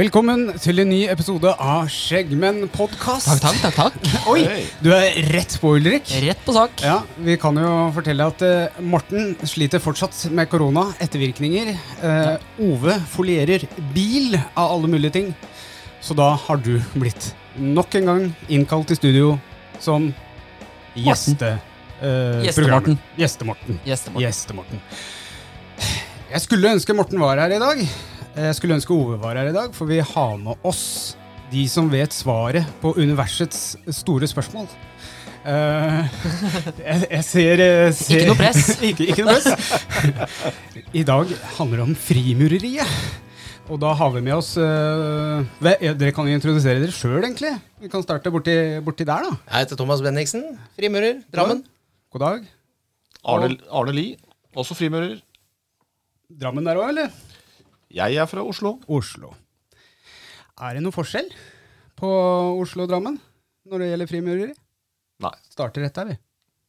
Velkommen til en ny episode av Skjeggmenn-podkast. Takk, takk, takk, takk. Oi, du er rett på, Ulrik. Rett på sak. Ja, Vi kan jo fortelle at uh, Morten sliter fortsatt med korona, ettervirkninger. Eh, Ove folierer bil av alle mulige ting. Så da har du blitt nok en gang innkalt til studio som gjeste... Gjestemorten Gjeste-Morten. programmer. Gjeste-Morten. Gjestemorten. Gjeste-Morten. Jeg skulle ønske Morten var her i dag. Jeg skulle ønske Ove var her i dag, for vi har med oss de som vet svaret på universets store spørsmål. Uh, jeg, jeg ser, jeg ser Ikke noe press. ikke, ikke noe press. I dag handler det om frimureriet. Og da har vi med oss uh, ja, Dere kan jo introdusere dere sjøl, egentlig. Vi kan starte borti, borti der, da. Jeg heter Thomas Bendiksen, frimurer, Drammen. God dag. Arne, Arne Lie, også frimurer. Drammen der òg, eller? Jeg er fra Oslo. Oslo. Er det noe forskjell på Oslo og Drammen når det gjelder frimureri? Nei, Starter rett der, vi.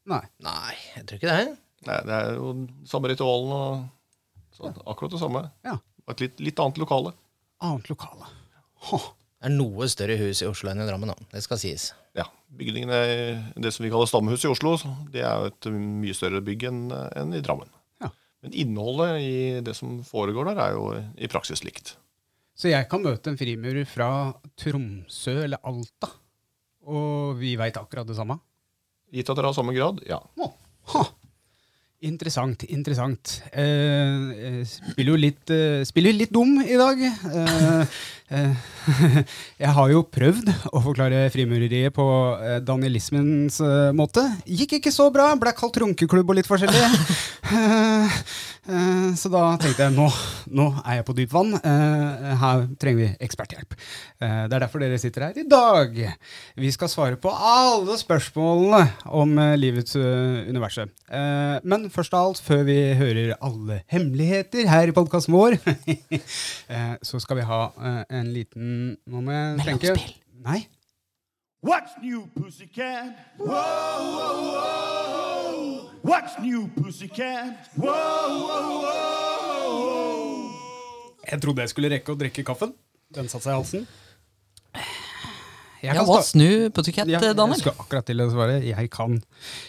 Nei. Nei, jeg tror ikke det. nei det er jo samme ritualen og sånn, akkurat det samme. Ja. Et litt, litt annet lokale. Annet lokale. Hå. Det er noe større hus i Oslo enn i Drammen. Da. Det skal sies. Ja, Bygningene, det som vi kaller stammehuset i Oslo, det er jo et mye større bygg enn enn i Drammen. Men innholdet i det som foregår der, er jo i praksis likt. Så jeg kan møte en frimurer fra Tromsø eller Alta, og vi veit akkurat det samme? Gitt at dere har samme grad, ja. Oh, ha. Interessant, interessant. Eh, eh, spiller jo litt, eh, spiller litt dum i dag. Eh, jeg har jo prøvd å forklare frimureriet på eh, danielismens eh, måte. Gikk ikke så bra, ble kalt runkeklubb og litt forskjellig. Eh, eh, så da tenkte jeg nå, nå er jeg på dypt vann. Eh, her trenger vi eksperthjelp. Eh, det er derfor dere sitter her i dag. Vi skal svare på alle spørsmålene om eh, livets eh, universet. Eh, men først av alt, før vi hører alle hemmeligheter her i podkasten vår, eh, så skal vi ha eh, en liten Nå må jeg tenke. Mellomspill. Nei. What's new, pussycat? Whoa, whoa, whoa. What's new, pussycat? Whoa, whoa, whoa. Jeg trodde jeg skulle rekke å drikke kaffen. Den satte seg i halsen. Jeg Ja, sta- snu Pussycat, Ja, Jeg skulle skal akkurat til å svare. Jeg kan,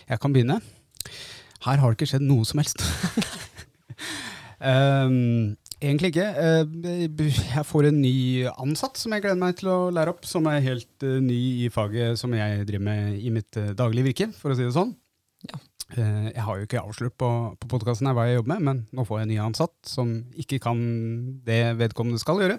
jeg kan begynne. Her har det ikke skjedd noe som helst. Ehm, egentlig ikke. Eh, jeg får en ny ansatt som jeg gleder meg til å lære opp, som er helt eh, ny i faget som jeg driver med i mitt uh, daglige virke, for å si det sånn. Ja. Eh, jeg har jo ikke avslørt på, på podkasten hva jeg jobber med, men nå får jeg en ny ansatt som ikke kan det vedkommende skal gjøre.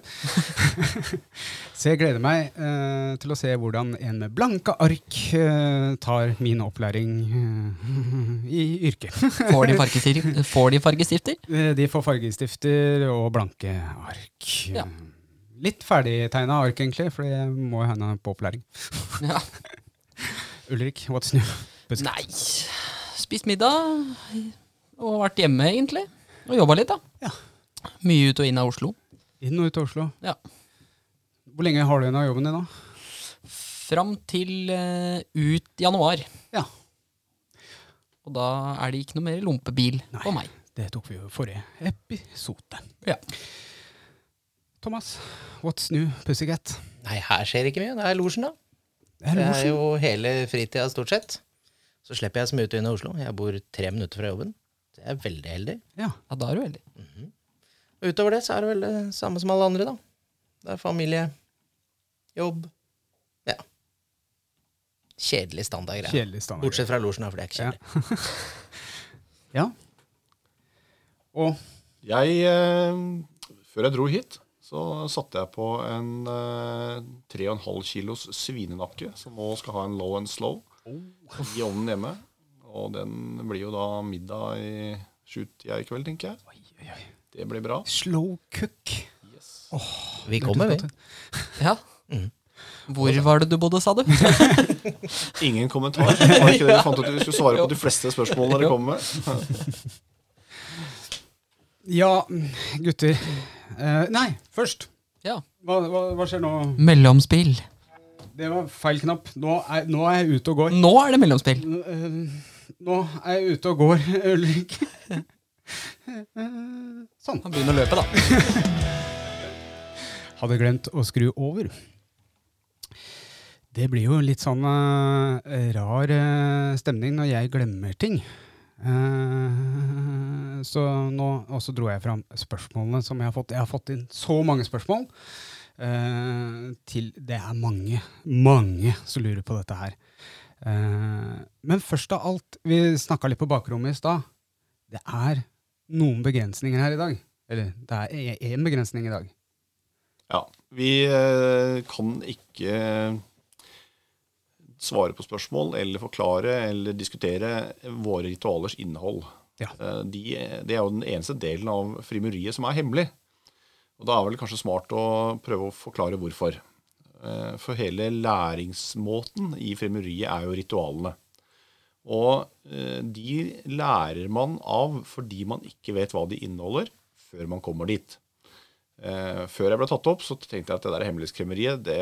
Så jeg gleder meg eh, til å se hvordan en med blanke ark eh, tar min opplæring eh, i yrket. Får de fargestifter? Får de fargestifter? De får fargestifter og blanke ark. Ja. Litt ferdigtegna ark, egentlig, for det må hende på opplæring. Ja. Ulrik, what's new? Busk. Nei, spist middag og vært hjemme, egentlig. Og jobba litt, da. Ja. Mye ut og inn av Oslo. Inn og ut av Oslo. Ja. Hvor lenge har du igjen av jobben din da? Fram til uh, ut januar. Ja, Og da er det ikke noe mer lompebil Nei. på meg. det tok vi jo i forrige episode. Ja. Thomas, what's new, Pussycat? Nei, her skjer ikke mye. Det er losjen, da. Det er Det er jo hele fritida, stort sett. Så slipper jeg så mye ut og inn av Oslo. Jeg bor tre minutter fra jobben. Så jeg er veldig heldig. Ja. Ja, da er du heldig. Og utover det så er det vel det samme som alle andre, da. Det er familie, jobb Ja. Kjedelig standardgreie. Standard. Bortsett fra losjen, for det er ikke kjedelig. Ja. Og Jeg, eh, før jeg dro hit, så satte jeg på en eh, 3,5 kilos svinenakke, som nå skal ha en low and slow i ovnen hjemme. Og den blir jo da middag i sjutida i kveld, tenker jeg. Det blir bra. slow cook. Vi kommer, vi. Ja. Hvor var det du bodde, sa du? Ingen kommentar. Var det ikke det vi fant ut at vi skulle svare på de fleste spørsmålene dere kommer med? Ja, gutter. Uh, nei, først. Ja. Hva, hva, hva skjer nå? Mellomspill. Det var feil knapp. Nå er, nå er jeg ute og går. Nå er det mellomspill. Nå, eh, nå er jeg ute og går, Ulrik. Sånn. Han begynner å løpe, da. hadde glemt å skru over. Det blir jo litt sånn uh, rar uh, stemning når jeg glemmer ting. Uh, så nå Og så dro jeg fram spørsmålene som jeg har fått. Jeg har fått inn så mange spørsmål. Eh, til Det er mange, mange som lurer på dette her. Eh, men først av alt, vi snakka litt på bakrommet i stad. Det er noen begrensninger her i dag. Eller det er én begrensning i dag. Ja, vi eh, kan ikke svare på spørsmål eller forklare eller diskutere våre ritualers innhold. Ja. De, det er jo den eneste delen av frimuriet som er hemmelig. Og da er vel kanskje smart å prøve å forklare hvorfor. Eh, For hele læringsmåten i frimureriet er jo ritualene. Og eh, de lærer man av fordi man ikke vet hva de inneholder, før man kommer dit. Eh, før jeg ble tatt opp, så tenkte jeg at det der hemmelighetskremmeriet, det,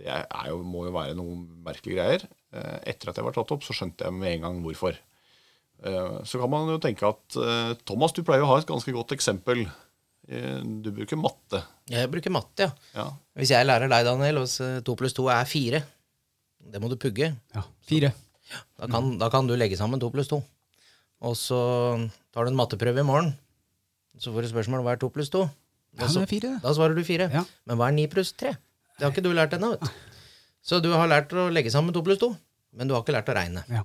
det er jo, må jo være noen merkelige greier. Etter at jeg var tatt opp, så skjønte jeg med en gang hvorfor. Så kan man jo tenke at Thomas, du pleier å ha et ganske godt eksempel. Eh, du bruker matte. Jeg bruker matte, ja. Ja. Hvis jeg lærer deg, Daniel, eh, to pluss to er fire, det må du pugge. Ja, fire. Da kan, da kan du legge sammen to pluss to. Og så tar du en matteprøve i morgen. Så får du spørsmål hva er to pluss to. Ja, det er fire. Da svarer du fire. Ja. Men hva er ni pluss tre? Det har ikke du lært ennå. Så du har lært å legge sammen to pluss to, men du har ikke lært å regne. Ja.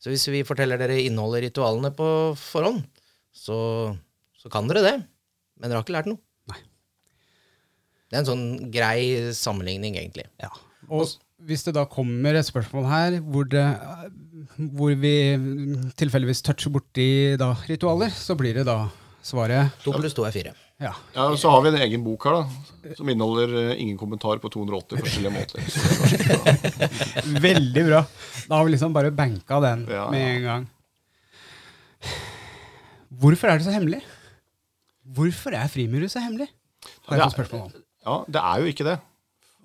Så hvis vi forteller dere innholdet i ritualene på forhånd, så, så kan dere det. Men dere har ikke lært noe. Nei. Det er en sånn grei sammenligning, egentlig. Ja. Og hvis det da kommer et spørsmål her hvor, det, hvor vi tilfeldigvis toucher borti da ritualer, så blir det da svaret To pluss to er fire. ja. Ja, Så har vi en egen bok her da, som inneholder eh, ingen kommentar på 280 forskjellige måter. Er. Veldig bra. Da har vi liksom bare banka den Ja, med en gang. Hvorfor er det så hemmelig? Hvorfor er frimurer så hemmelig? Har jeg fått spørsmål om. Ja, det er jo ikke det.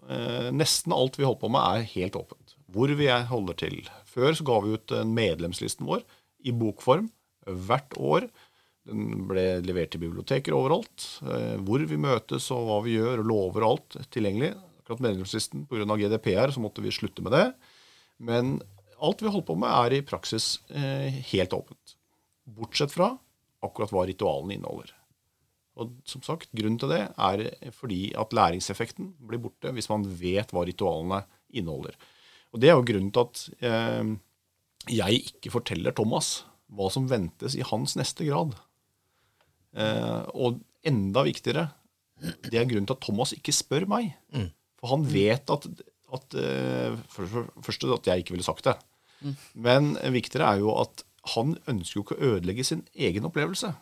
Eh, nesten alt vi holder på med, er helt åpent. Hvor vi er holder til. Før så ga vi ut medlemslisten vår i bokform hvert år. Den ble levert til biblioteker overalt. Eh, hvor vi møtes og hva vi gjør, og lover og alt tilgjengelig. Akkurat medlemslisten pga. GDPR så måtte vi slutte med det. Men alt vi holder på med, er i praksis eh, helt åpent. Bortsett fra akkurat hva ritualene inneholder. Og som sagt, Grunnen til det er fordi at læringseffekten blir borte hvis man vet hva ritualene inneholder. Og Det er jo grunnen til at eh, jeg ikke forteller Thomas hva som ventes i hans neste grad. Eh, og enda viktigere, det er grunnen til at Thomas ikke spør meg. For han vet at, at eh, Først at jeg ikke ville sagt det. Men viktigere er jo at han ønsker jo ikke å ødelegge sin egen opplevelse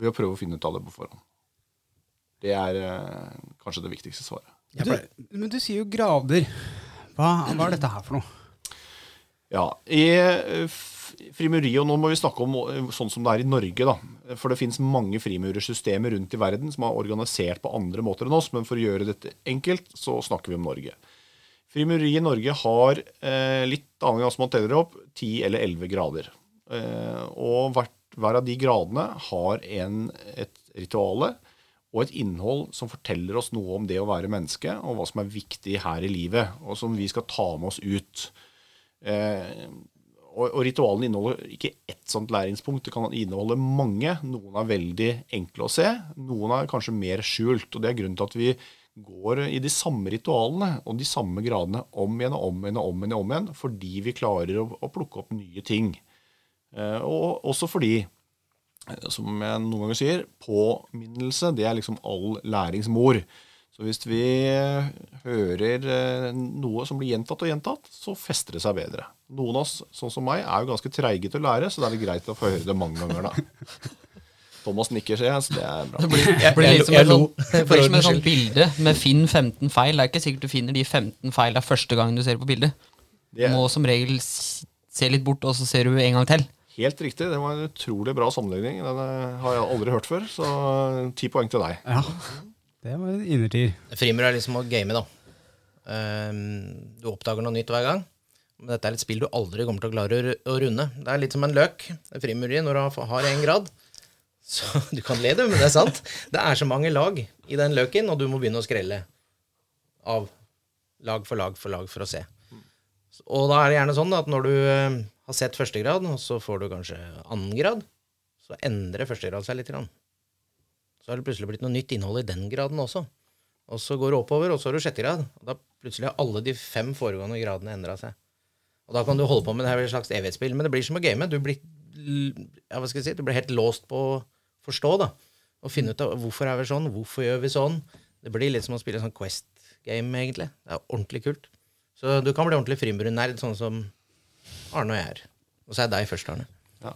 ved å prøve å finne ut av det på forhånd. Det er eh, kanskje det viktigste svaret. Du, men du sier jo grader. Hva, hva er dette her for noe? Ja, I frimuri, og nå må vi snakke om eh, sånn som det er i Norge, da. For det fins mange frimurersystemer rundt i verden som er organisert på andre måter enn oss, men for å gjøre dette enkelt, så snakker vi om Norge. Frimuriet i Norge har, eh, litt avhengig av hvordan man teller det opp, 10 eller 11 grader. Eh, og hvert, hver av de gradene har en, et rituale og et innhold som forteller oss noe om det å være menneske, og hva som er viktig her i livet, og som vi skal ta med oss ut. Eh, og, og ritualene inneholder ikke ett sånt læringspunkt. Det kan inneholde mange. Noen er veldig enkle å se. Noen er kanskje mer skjult. og Det er grunnen til at vi går i de samme ritualene og de samme gradene om igjen og om igjen og om igjen, og om igjen fordi vi klarer å, å plukke opp nye ting. Eh, og også fordi, som jeg noen ganger sier, påminnelse det er liksom all læringsmor. Så hvis vi eh, hører eh, noe som blir gjentatt og gjentatt, så fester det seg bedre. Noen av oss, sånn som meg, er jo ganske treige til å lære, så det er litt greit å få høre det mange ganger, da. Thomas nikker, ser jeg, så det er bra. Det blir, Jeg- blir jeg litt som lo- et jeg lo, det blir som et sånt bilde med 'finn 15 feil'. Det er ikke sikkert du finner de 15 feila første gangen du ser på bildet. Du må som regel se litt bort, og så ser du en gang til. Helt riktig. Det var en utrolig bra sammenligning. Den eh, har jeg aldri hørt før, så eh, ti poeng til deg. Ja, det var en innertier. Frimur er liksom å game, da. Ehm, du oppdager noe nytt hver gang. Men dette er et spill du aldri kommer til å klare å runde. Det er litt som en løk. Frimureri, når du har- én grad, Så du kan le, du, men det er sant. Det er så mange lag i den løken, og du må begynne å skrelle av lag for lag for lag for å se. Og da er det gjerne sånn at når du eh, har sett første grad, og så får du kanskje annen grad, så endrer første grad seg litt. Så har det plutselig blitt noe nytt innhold i den graden også. Og så går det oppover, og så har du sjette grad. Og da plutselig har alle de fem foregående gradene endra seg. Og da kan du holde på med det her et slags evighetsspill, men det blir som å game. Du blir, ja, si, du blir helt låst på å forstå, da. Og finne ut av hvorfor er vi sånn, hvorfor gjør vi sånn. Det blir litt som å spille sånn Quest-game, egentlig. Det er ordentlig kult. Så du kan bli ordentlig frimurernerd, sånn som Arne og jeg er. Og så er det deg først, Arne. Ja.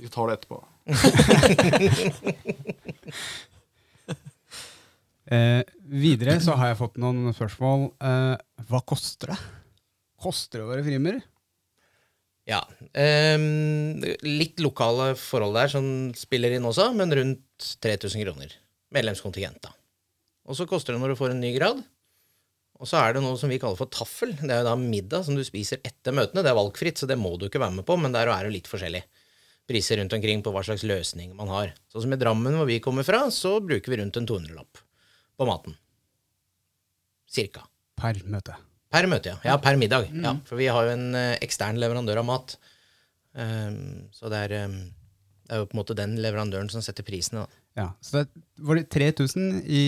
Vi tar det etterpå. Eh, videre så har jeg fått noen spørsmål. Eh, hva koster det? Koster det å være frimer? Ja. Eh, litt lokale forhold der som spiller inn også, men rundt 3000 kroner. Medlemskontingent, da. Og så koster det når du får en ny grad. Og så er det noe som vi kaller for taffel. Det er jo da middag som du spiser etter møtene. Det er valgfritt, så det må du ikke være med på, men der er det litt forskjellig priser rundt omkring på hva slags løsning man har. Sånn som i Drammen, hvor vi kommer fra, så bruker vi rundt en 200-lapp på maten. Cirka. Per møte. Per møte, ja. Ja, per middag. Ja, for vi har jo en eh, ekstern leverandør av mat. Um, så det er, um, det er jo på en måte den leverandøren som setter prisene, da. Ja, så det var det 3000 i,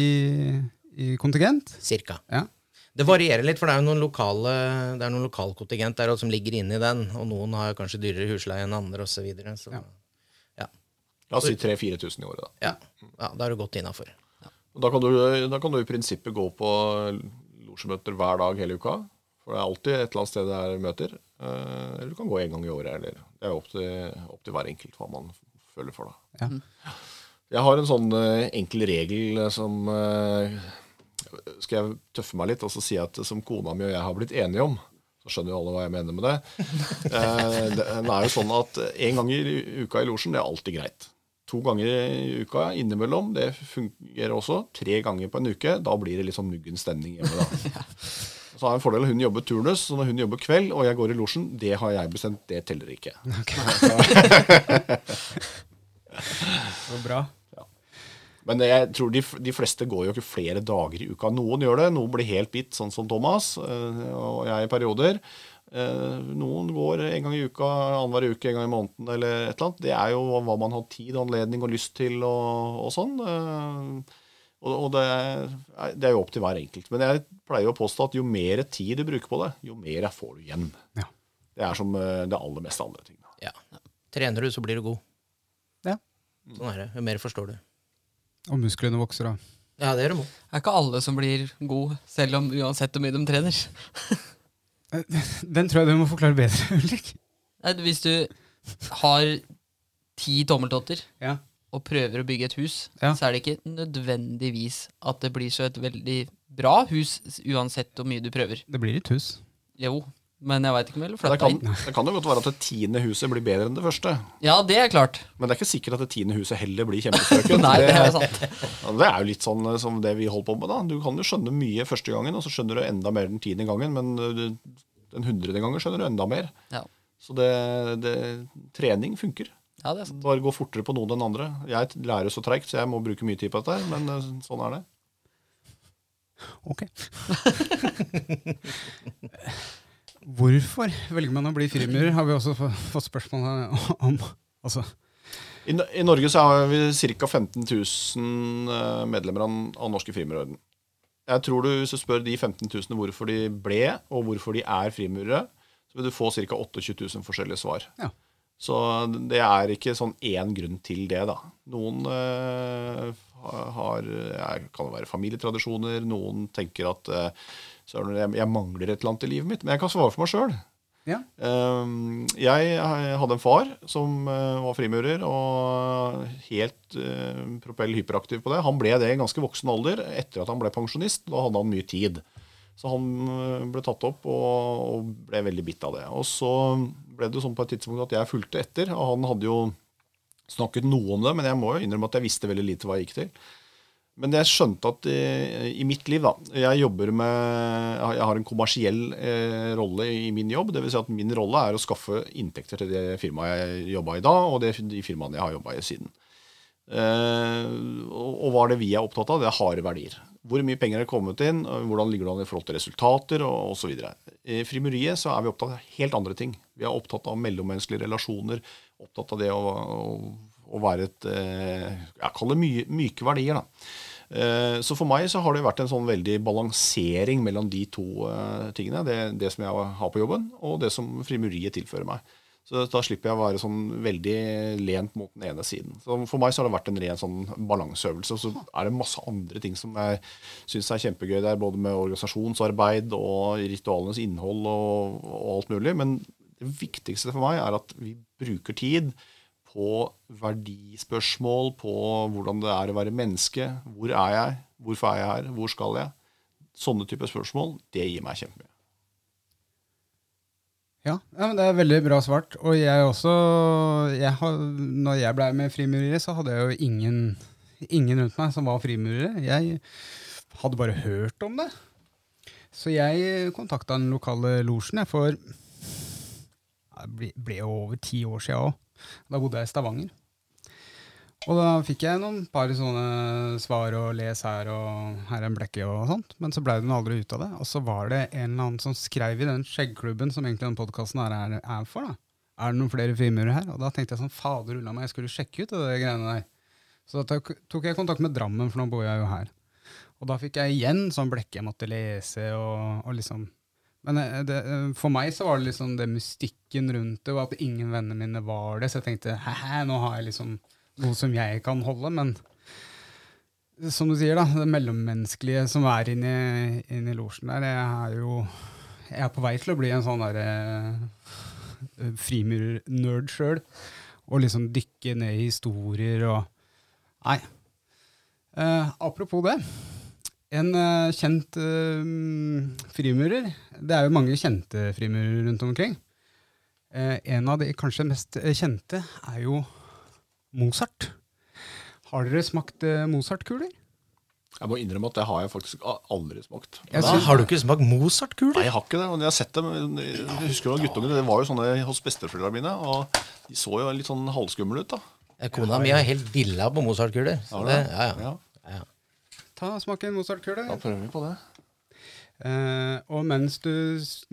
i kontingent? Cirka. Ja. Det varierer litt, for det er jo noen lokale Det er noen lokalkontingent der som ligger inni den, og noen har kanskje dyrere husleie enn andre, osv. Så, videre, så Ja. ja. La oss si 3000-4000 i året, da. Ja. ja, da er du godt innafor. Ja. Da kan, du, da kan du i prinsippet gå på losjemøter hver dag hele uka. For det er alltid et eller annet sted det er møter. Eh, eller du kan gå en gang i året. Eller, det er opp til, opp til hver enkelt hva man føler for. da. Ja. Jeg har en sånn eh, enkel regel som eh, Skal jeg tøffe meg litt og så si at som kona mi og jeg har blitt enige om, så skjønner jo alle hva jeg mener med det. Eh, det er jo sånn at en gang i uka i losjen, det er alltid greit. To ganger i uka innimellom, det fungerer også. Tre ganger på en uke, da blir det litt sånn muggen stemning hjemme. da. Så har jeg en fordel hun jobber turnus, så når hun jobber kveld og jeg går i losjen, det har jeg bestemt, det teller ikke. Så bra. Men jeg tror de, de fleste går jo ikke flere dager i uka. Noen gjør det, noen blir helt bitt, sånn som Thomas øh, og jeg i perioder. Eh, Noen går en gang i uka, annenhver uke, en gang i måneden eller et eller annet. Det er jo hva man har tid, anledning og lyst til og, og sånn. Eh, Og, og det, er, det er jo opp til hver enkelt. Men jeg pleier å påstå at jo mer tid du bruker på det, jo mer får du igjen. Ja. Det er som eh, det aller meste andre ting. Ja. Trener du, så blir du god. Ja. Sånn er det. Jo mer forstår du. Og musklene vokser, da. Ja, det gjør de òg. Det er ikke alle som blir god, selv om uansett hvor mye de trener. Den tror jeg du må forklare bedre, Ulrik. Nei, Hvis du har ti tommeltotter Ja. og prøver å bygge et hus, Ja. så er det ikke nødvendigvis at det blir så et veldig bra hus, uansett hvor mye du prøver. Det blir et hus. Jo, men jeg veit ikke om jeg ville Det flytta inn. det kan jo godt være at det tiende huset blir bedre enn det første. Ja, det er klart. Men det er ikke sikkert at det tiende huset heller blir kjempestrøket. Nei, det er sant. Det er jo litt sånn eh, som det vi holder på med. da. Du kan jo skjønne mye første gangen, og så skjønner du enda mer den tiende gangen. Men eh, du- den hundrede gangen skjønner du enda mer. Ja, Så det, det, trening funker. ja det er sant. Bare gå fortere på noen enn andre. Jeg lærer så treigt, så jeg må bruke mye tid på dette. her, Men eh, sånn er det. Ok. Hvorfor velger man å bli frimurer, har vi også fått spørsmål om. Altså, I, I Norge så har vi ca. 15 000 eh, medlemmer av, av Norske Frimurerorden. Jeg tror du, Hvis du spør de 15 000 hvorfor de ble, og hvorfor de er frimurere, så vil du få ca. 28 000 forskjellige svar. Ja. Så det er ikke sånn én grunn til det, da. Noen øh, har ja, kan det være familietradisjoner, noen tenker at eh, det jeg, jeg mangler et eller annet i livet mitt. Men jeg kan svare for meg sjøl. ja. Um, jeg hadde en far som uh, var frimurer og helt uh, propell hyperaktiv på det. Han ble det i ganske voksen alder etter at han ble pensjonist. Da hadde han mye tid. Så han ble tatt opp og, og ble veldig bitt av det. Og så ble det sånn på et tidspunkt at jeg fulgte etter. Og han hadde jo snakket noe om det, men jeg må jo innrømme at jeg visste veldig lite hva jeg gikk til. Men jeg skjønte at i, i mitt liv, da Jeg jobber med Jeg har en kommersiell eh, rolle i min jobb. Vil si at min rolle er å skaffe inntekter til det firmaet jeg jobba i da, og det, de firmaene jeg har jobba i siden. Eh, og, og hva er det vi er opptatt av? Det er harde verdier. Hvor mye penger er kommet inn, hvordan ligger det an i forhold til resultater og osv. I frimuriet så er vi opptatt av helt andre ting. Vi er opptatt av mellommenneskelige relasjoner, opptatt av det å, å, å være et eh, Jeg kaller det my, myke verdier. da. Eh, Så for meg så har det vært en sånn veldig balansering mellom de to eh, tingene. Det, det som jeg har på jobben, og det som frimuriet tilfører meg. Så da slipper jeg å være sånn veldig lent mot den ene siden. Så For meg så har det vært en ren sånn balanseøvelse. Og så er det masse andre ting som jeg syns er kjempegøy der, både med organisasjonsarbeid og ritualenes innhold og, og alt mulig. Men det viktigste for meg er at vi bruker tid på verdispørsmål, på hvordan det er å være menneske. Hvor er jeg? Hvorfor er jeg her? Hvor skal jeg? Sånne typer spørsmål, det gir meg kjempemye. Ja, ja, men det er veldig bra svart. Og jeg også jeg har, Når jeg blei med frimurere, så hadde jeg jo ingen, ingen rundt meg som var frimurere. Jeg hadde bare hørt om det. Så jeg kontakta den lokale losjen for det ble jo over ti år sia òg. Da bodde jeg i Stavanger. Og da fikk jeg noen par sånne svar og les her og her er en blekke og sånt, men så blei det aldri ut av det. Og så var det en eller annen som skrev i den skjeggklubben som egentlig den podkasten er, er for. da. Er det noen flere frimurere her? Og da tenkte jeg sånn, fader ulla meg, jeg skulle sjekke ut det greiene der. Så da tok jeg kontakt med Drammen, for nå bor jeg jo her. Og da fikk jeg igjen sånn blekke jeg måtte lese og, og liksom Men eh, det, eh, for meg så var det liksom det mystikken rundt det, og at ingen venner mine var det. Så jeg tenkte hæ, nå har jeg liksom noe som jeg kan holde, men som du sier, da, det mellommenneskelige som er inni, inni losjen der, jeg er jo Jeg er på vei til å bli en sånn derre uh, frimurernerd sjøl. Og liksom dykke ned i historier og Nei. Eh, apropos det. En uh, kjent uh, frimurer Det er jo mange kjente frimurere rundt omkring. Uh, en av de kanskje mest kjente er jo Mozart. Har dere smakt Mozart-kuler? Jeg må innrømme at det har jeg faktisk aldri smakt. Synes, har du ikke smakt Mozart-kuler? Nei, jeg har ikke det. men Jeg har sett dem. Jeg husker jo guttungene, Det var jo sånne hos besteforeldrene mine. Og de så jo litt sånn halvskumle ut, da. Kona mi er helt dilla på Mozart-kuler. Har. Ja. Ja, ja. Ta Smak en Mozart-kule. Da prøver vi på det. Uh, og mens du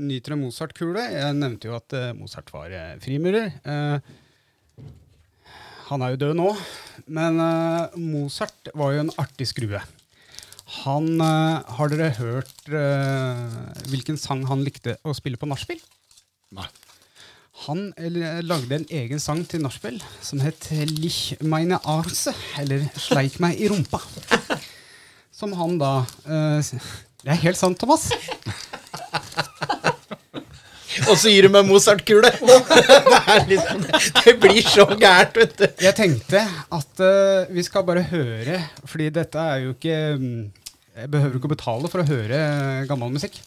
nyter en Mozart-kule Jeg nevnte jo at uh, Mozart var uh, frimurer. Han er jo død nå, men Mozart var jo en artig skrue. Han Har dere hørt hvilken sang han likte å spille på nachspiel? Nei. Han lagde en egen sang til nachspiel som het Lich meine Arse, eller Sleik meg i rumpa. Som han da eh, Det er helt sant, Thomas. Og så gir du meg Mozart-kule! det, er liksom, det blir så gærent, vet du. Jeg tenkte at eh, vi skal bare høre, fordi dette er jo ikke mm, Jeg behøver ikke å betale for å høre eh, gammel musikk.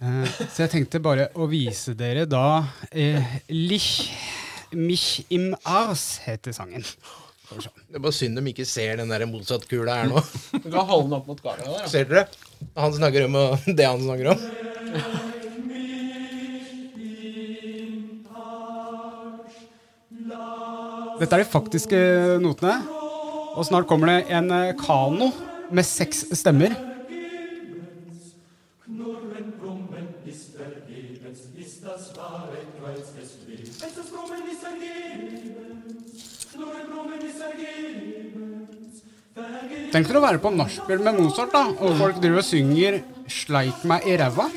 Eh, så jeg tenkte bare å vise dere da uh, Lich mich im Ars heter sangen. Se. Det er bare synd de ikke ser den der motsatt-kula her nå. Du kan holde den opp mot kameraet der. Ser dere? Han snakker om det han snakker om. Dette er de faktiske notene. Og snart kommer det en kano med seks stemmer. Tenk dere å være på nachspiel med Mozart, da, og folk driver og synger 'Sleik meg i ræva'.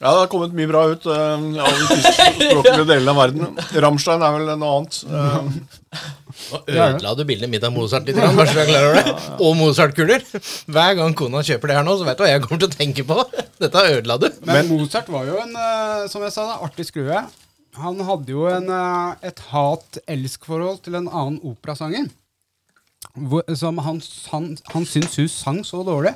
Ja, det har kommet mye bra ut uh, av de tyskspråklige delene av verden. Rammstein er vel noe annet. Eh, Nå ødela du bildet mitt av Mozart litt, grann, bare så du er klar over det. Og Mozart-kuler. Hver gang kona kjøper det her nå, så vet du hva jeg kommer til å tenke på. Dette ødela du. Men, Mozart var jo en, eh, som jeg sa, da, artig skrue. Han hadde jo en, eh, et hat-elsk-forhold til en annen operasanger. Som han, han, han syntes hun sang så dårlig.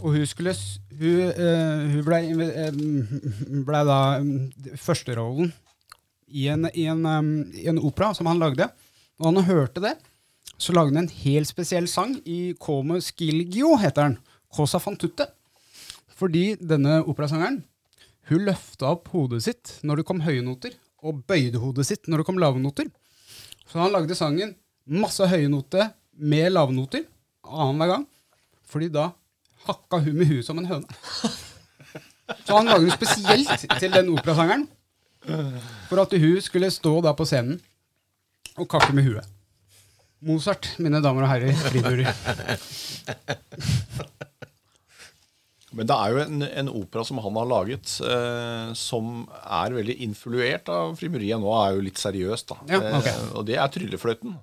Og hun skulle Hun, eh, hun ble, eh, ble da førsterollen i en, i, en, i en opera som han lagde. Og han hørte det, så lagde han en helt spesiell sang i Come Skilgio, heter den. Cosa fan tutte. Fordi denne operasangeren hun løfta opp hodet sitt når det kom høye noter, og bøyde hodet sitt når det kom lave noter. Så han lagde sangen masse høye noter med lave noter annenhver gang. Fordi da hakka hun med huet som en høne. Så han lagde den spesielt til den operasangeren. For at hun skulle stå da på scenen og kakke med huet. Mozart, mine damer og herrer, frimurer. Men det er jo en, en opera som han har laget, eh, som er veldig influert av frimuriet. Nå er jo litt seriøst, da. Ja, okay. eh, og det er Tryllefløyten.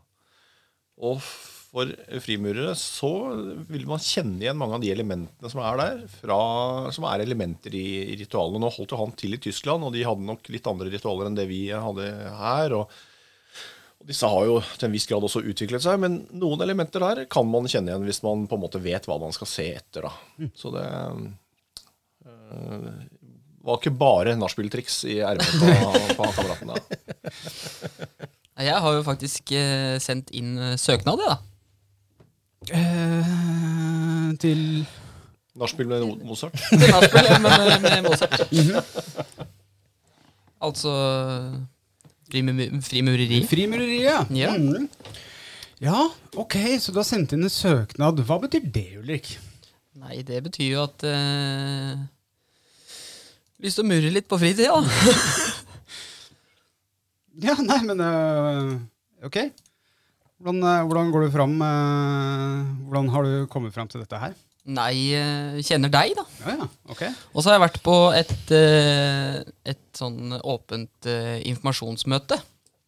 Og for frimurere så vil man kjenne igjen mange av de elementene som er der, fra, som er elementer i, i ritualene. Nå holdt jo han til i Tyskland, og de hadde nok litt andre ritualer enn det vi hadde her. og og Disse har jo til en viss grad også utviklet seg, men noen elementer der kan man kjenne igjen hvis man på en måte vet hva man skal se etter. da. Så det øh, var ikke bare nachspieltriks i ermet på, på han kameraten. da. Jeg har jo faktisk eh, sendt inn eh, søknad, jeg, da. Eh, til Nachspiel med Mozart. Til nachspiel, men eh, med Mozart. Altså frimu- frimureri. Frimureri, Ja. Mm. ja, ok, så du har sendt inn en søknad. Hva betyr det, Ulrik? Nei, det betyr jo at eh, Lyst til å murre litt på fritida. Ja, nei, men øh, ok. Hvordan, øh, hvordan går du fram? øh, hvordan har du kommet fram til dette her? Nei, eh, kjenner deg, da. Ja, ja, ok. Og så har jeg vært på et, eh, et sånn åpent eh, informasjonsmøte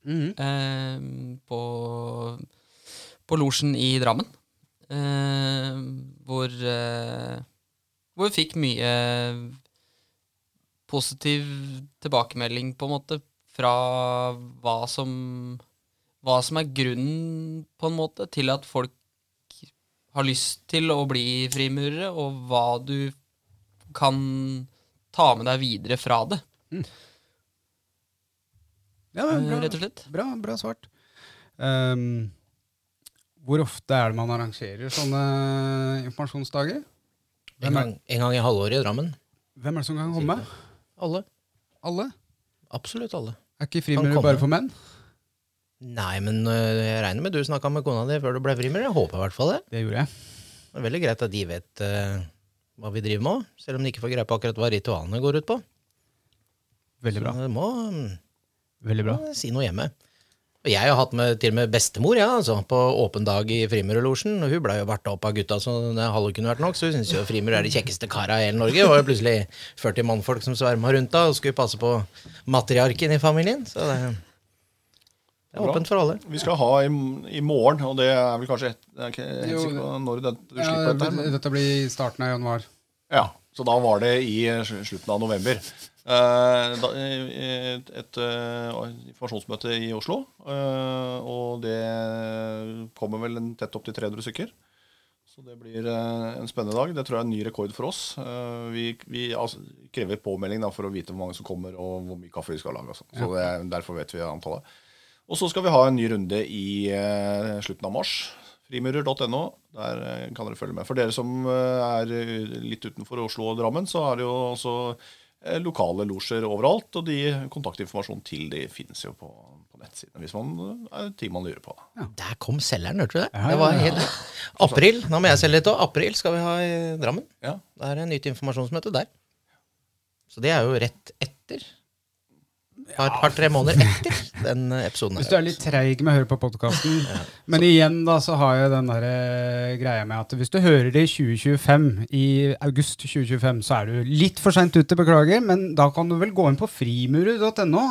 mm -hmm. på, på Losjen i Drammen. Hvor, hvor vi fikk mye positiv tilbakemelding, på en måte, fra hva som Hva som er grunnen, på en måte, til at folk har lyst til å bli frimurere, og hva du kan ta med deg videre fra det, Ja, men eh, bra, rett og slett. bra, bra svart. Um, hvor ofte er det man arrangerer sånne informasjonsdager? En gang, en gang i halvåret i Drammen. Hvem er det som kan komme? Alle. Alle? Absolutt alle. Er ikke frimurere bare for menn? Nei, men øh, jeg regner med du snakka med kona di før du ble frimer. Jeg håper i hvert fall det. Det gjorde jeg. Det er veldig greit at de vet uh, hva vi driver med òg, selv om de ikke får greie på akkurat hva ritualene går ut på. Veldig bra. Så det må, mm, Veldig bra. må si noe hjemme. Og jeg har hatt med til og med bestemor ja, altså, på åpen dag i Frimurerlosjen. Og hun blei jo varta opp av gutta så det halve kunne vært nok, så hun syns jo frimur er de kjekkeste kara i hele Norge. Det var jo plutselig 40 mannfolk som sverma rundt da og skulle passe på matriarken i familien. Så det, det er åpent for alle. Vi skal ha i, i morgen, og det er vel kanskje et, jeg er ikke helt sikker på når det, du Ja, slipper dette. men- dette blir i starten av januar. Ja, så da var det i slutten av november. Eh, da, et et eh, informasjonsmøte i Oslo. eh, og det kommer vel en tett opp til 300 stykker. Så det blir en spennende dag. Det tror jeg er en ny rekord for oss. Vi vi altså, krever påmelding da, for å vite hvor mange som kommer, og hvor mye kaffe vi skal lage. sånn. Så det, derfor vet vi antallet. Og så skal vi ha en ny runde i eh, slutten av mars. Frimurer.no. Der eh, kan dere følge med. For dere som eh, er eh, litt utenfor Oslo og Drammen, så er det jo også eh, lokale losjer overalt. Og de kontaktinformasjon til de finnes jo på, på nettsiden hvis man eh, er ting man lurer på. Der kom selgeren, hørte du det? Ja, det var ja, ja. helt... April, nå må jeg selge litt òg. April skal vi ha i Drammen. Ja. Det er et nytt informasjonsmøte der. Så det er jo rett etter. Et par, par-tre måneder etter den episoden. Hvis du er litt treig med å høre på podkasten. Men igjen da, så har jeg den der, uh, greia med at hvis du hører det i 2025, i august 2025, så er du litt for seint ute, beklager, men da kan du vel gå inn på frimurer.no.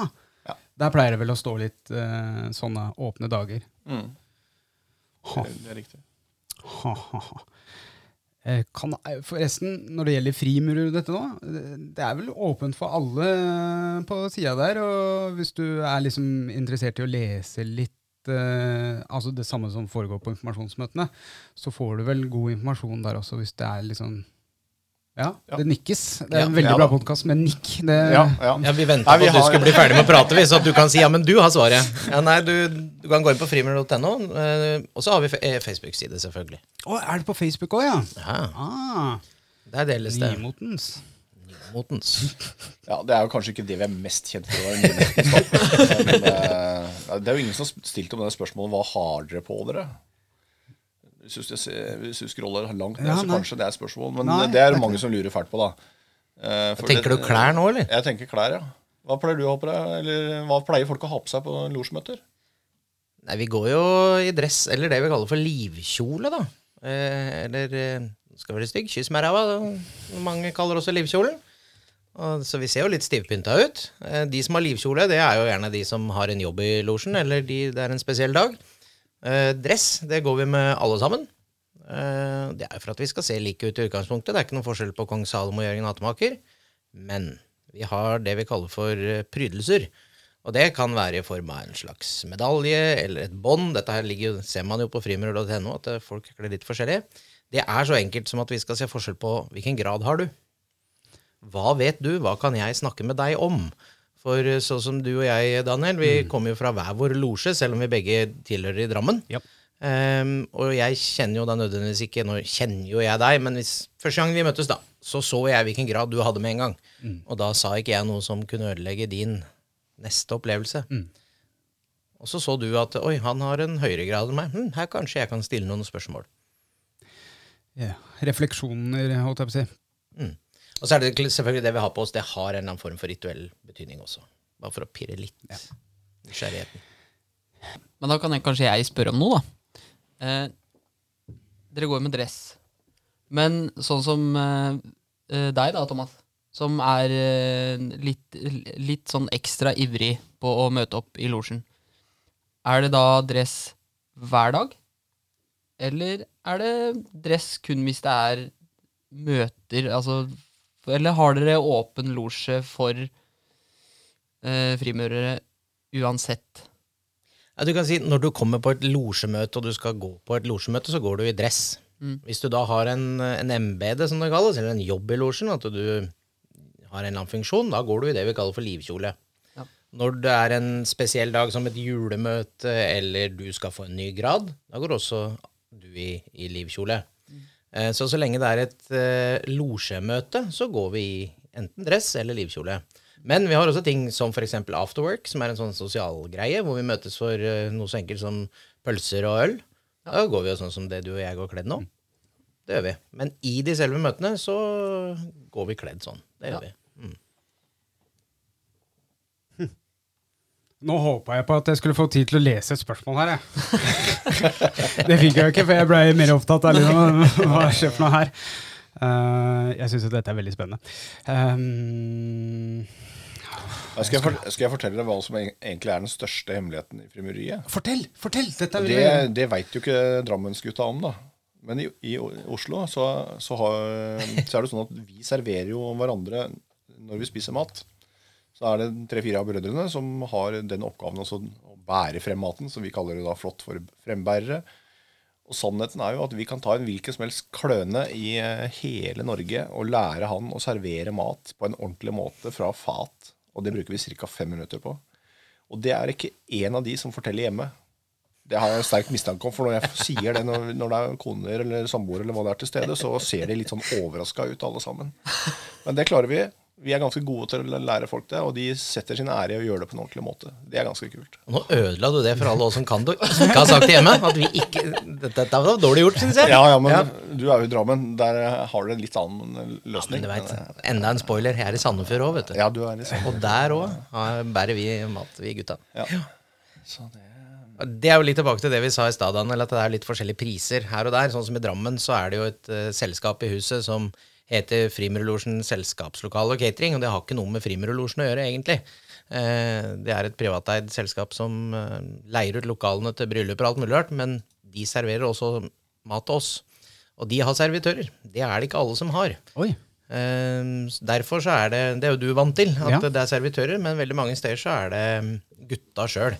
Ja. Der pleier det vel å stå litt uh, sånne åpne dager. Mm. Det, det er riktig. ha, ha, ha. Eh, Kan, eh, forresten, når det gjelder frimurer dette nå, det er vel åpent for alle eh, på sida der. Og hvis du er liksom interessert i å lese litt altså det samme som foregår på informasjonsmøtene, så får du vel god informasjon der også, hvis det er liksom Ja, Ja. det nikkes. Det er Ja. en veldig Ja bra podkast med nikk. Det, Ja, ja. Ja, Vi venta på at at du har- skulle bli ferdig med å prate, vi, så at du kan si ja, men du har svaret. Ja, nei, du, du kan gå inn på frimur.no, eh, og så har vi eh, Facebook-side, selvfølgelig. Å, er det på Facebook òg, ja? Ja, Ah, Der deles det. Nymotens. Motens. Ja, Det er jo kanskje ikke det vi er mest kjent for. Men eh, det er jo ingen som har stilt om det spørsmålet hva har dere på dere? Hvis du, ser- hvis du scroller langt ned, Ja, så kanskje det er spørsmål. Men Nei, det er mange som lurer fælt på, da. Eh, for Tenker det- du klær nå, eller? Jeg tenker klær, ja. Hva pleier du å ha på deg? Eller hva pleier folk å ha på seg på losjmøter? Nei, vi går jo i dress, eller det vi kaller for livkjole, da. Eh, eller eh, skal være stygg, kyss med ræva. Mange kaller også livkjolen. Og, så vi ser jo litt stivpynta ut. Eh, de som har livkjole, det er jo gjerne de som har en jobb i losjen, eller de, det er en spesiell dag. Eh, dress, det går vi med alle sammen. Eh, det er for at vi skal se like ut i utgangspunktet. Det er ikke noen forskjell på kong Salomo og Jørgen Hattemaker. Men vi har det vi kaller for eh, prydelser. Og det kan være i form av en slags medalje eller et bånd. Dette her ligger, ser man jo på frimurer.no, at folk kler litt forskjellig. Det er så enkelt som at vi skal se forskjell på hvilken grad har du. Hva vet du? Hva kan jeg snakke med deg om? For eh, sånn som du og jeg, Daniel, vi kommer jo fra hver vår losje, selv om vi begge tilhører i Drammen. Ja. Um, og jeg kjenner jo da nødvendigvis ikke Nå kjenner jo jeg deg, men hvis, første gang vi møttes, da, så så jeg hvilken grad du hadde med en gang. Og da sa ikke jeg noe som kunne ødelegge din neste opplevelse. Og så så du at oi, han har en høyere grad enn meg. Hm, her kanskje jeg kan stille noen spørsmål. Ja. Refleksjoner, holdt jeg på å si. Og så er det selvfølgelig det vi har på oss, det har en eller annen form for rituell betydning også. Bare for å pirre litt nysgjerrigheten. Men da kan jeg, kanskje jeg spørre om noe, da. Eh, dere går med dress. Men sånn som eh, eh, deg, da, Thomas, som er eh, litt, litt sånn ekstra ivrig på å møte opp i losjen. Er det da dress hver dag? Eller er det dress kun hvis det er møter? Altså, eller har dere åpen losje for eh, frimurere uansett? Ja, du kan si Når du kommer på et losjemøte, og du skal gå på et losjemøte, så går du i dress. Hvis du da har en, en MBD, som det kalles, eller en jobb i losjen, at du har en eller annen funksjon, da går du i det vi kaller for livkjole. Ja. Når det er en spesiell dag som et julemøte, eller du skal få en ny grad, da går også du i, i livkjole. Eh, Så så lenge det er et eh, losjemøte, så går vi i enten dress eller livkjole. Men vi har også ting som f.eks. afterwork, som er en sånn sosial greie, hvor vi møtes for eh, noe så enkelt som pølser og øl. Da går vi jo sånn som det du og jeg går kledd nå. Det gjør vi. Men i de selve møtene så går vi kledd sånn. Det gjør vi. Nå håpa jeg på at jeg skulle få tid til å lese et spørsmål her, jeg. det fikk jeg jo ikke, for jeg ble mer opptatt av liksom, hva skjer for noe her. Uh, jeg syns jo dette er veldig spennende. Um, Skal jeg, for, skal jeg fortelle deg hva som egentlig er den største hemmeligheten i frimuriet? fortell! Fortell! Dette Det, det veit jo ikke Drammensgutta om, da. Men i, i Oslo så, så, har, så er det sånn at vi serverer jo hverandre når vi spiser mat. Så er det tre-fire av brødrene som har den oppgaven også å bære frem maten, som vi kaller det da flott for frembærere. Og sannheten er jo at vi kan ta en hvilken som helst kløne i eh, hele Norge og lære han å servere mat på en ordentlig måte fra fat. Og det bruker vi ca. fem minutter på. Og det er ikke én av de som forteller hjemme. Det har jeg en sterk mistanke om, for når jeg sier det når, når det er koner eller samboere, eller hva det er til stede, så ser de litt sånn overraska ut, alle sammen. Men det klarer vi. Vi er ganske gode til å lære folk det, og de setter sin ære i å gjøre det på en ordentlig måte. Det er ganske kult. Nå ødela du det for alle oss som kan det, som ikke har sagt det hjemme. At vi ikke Dette var dårlig gjort, syns jeg. Ja, ja, men du er jo i Drammen. Der har du en litt annen løsning. Ja, Men du vet, enda en spoiler. Jeg er i Sandefjord òg, vet du. Ja, du er i Sandefjord. Og der òg bærer vi mat, vi gutta. ja. Så det Det er jo litt tilbake til det vi sa i stad, at det er litt forskjellige priser her og der. Sånn som i Drammen så er det jo et uh, selskap i huset som heter Frimurlosjen Selskapslokale og Catering, og det har ikke noe med Frimurlosjen å gjøre, egentlig. Eh, det er et privateid selskap som eh, leier ut lokalene til bryllup og alt mulig rart, men de serverer også mat til oss. Og de har servitører. Det er det ikke alle som har. Oi. Eh, derfor så er det Det er jo du vant til, at Ja. det er servitører, men veldig mange steder så er det mm, gutta sjøl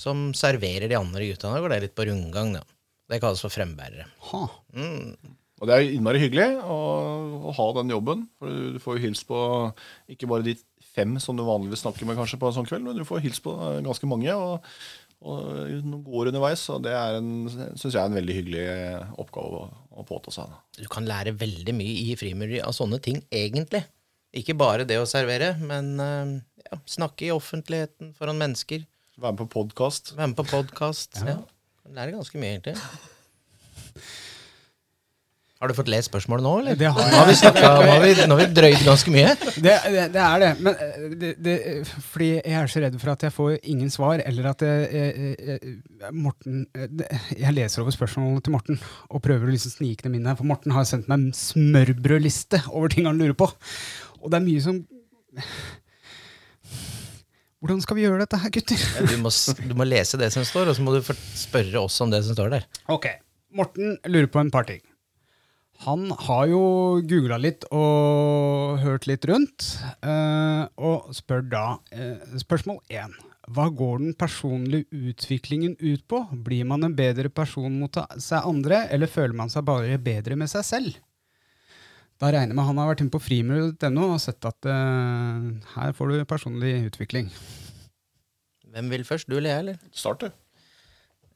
som serverer de andre gutta. Da går det litt på rundgang, da. Det kalles for frembærere. Ha. Og det er innmari hyggelig å, å ha den jobben. For du får jo hilst på ikke bare de fem som du vanligvis snakker med kanskje på en sånn kveld, men du får hilst på eh, ganske mange. Og, og noen gode underveis. Og det syns jeg er en veldig hyggelig oppgave å, å påta seg. Du kan lære veldig mye i frimureri av sånne ting, egentlig. Ikke bare det å servere, men eh, ja, snakke i offentligheten foran mennesker. Være med på podkast. Være med på podkast. Ja. Lære ganske mye, egentlig. Har du fått lest spørsmålet nå, eller? Det har Nå har vi, snakket, nå har vi, nå har vi drøyd ganske mye. Det, det, det er det. Men eh, det, fordi jeg er så redd for at jeg får ingen svar, eller at jeg, jeg, jeg, Morten eh, Jeg leser over spørsmålene til Morten og prøver å liksom snike dem inn her, for Morten har sendt meg en smørbrødliste over ting han lurer på. Og det er mye som Hvordan skal vi gjøre dette her, gutter? Du må, du må lese det som står, og så må du spørre oss om det som står der. Ok, Morten lurer på en par ting. Han har jo googla litt og hørt litt rundt, eh, og spør da eh, spørsmål én. Hva går den personlige utviklingen ut på? Blir man en bedre person mot seg andre, eller føler man seg bare bedre med seg selv? Da regner jeg med han har vært inne på frimur.no og sett at eh, her får du personlig utvikling. Hvem vil først, du eller jeg, eller? Start, du.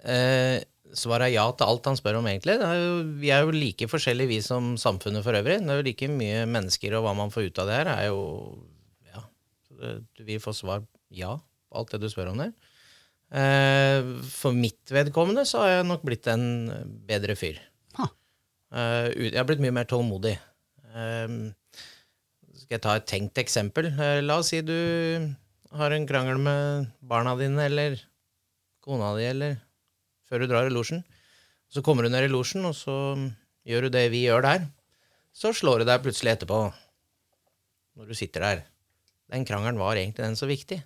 Eh, svaret er ja til alt han spør om, egentlig. Er jo, vi er jo like forskjellige, vi som samfunnet for øvrig. Det er jo like mye mennesker, og hva man får ut av det her, er jo Ja. Du vil få svar ja på alt det du spør om der. Eh, for mitt vedkommende så har jeg nok blitt en bedre fyr. Ha. Eh, jeg har blitt mye mer tålmodig. Eh, skal jeg ta et tenkt eksempel? La oss si du har en krangel med barna dine eller kona di, eller før du drar i losjen. Så kommer du ned i losjen, og så gjør du det vi gjør der. Så slår du deg plutselig etterpå, når du sitter der. Den krangelen var egentlig den så viktig.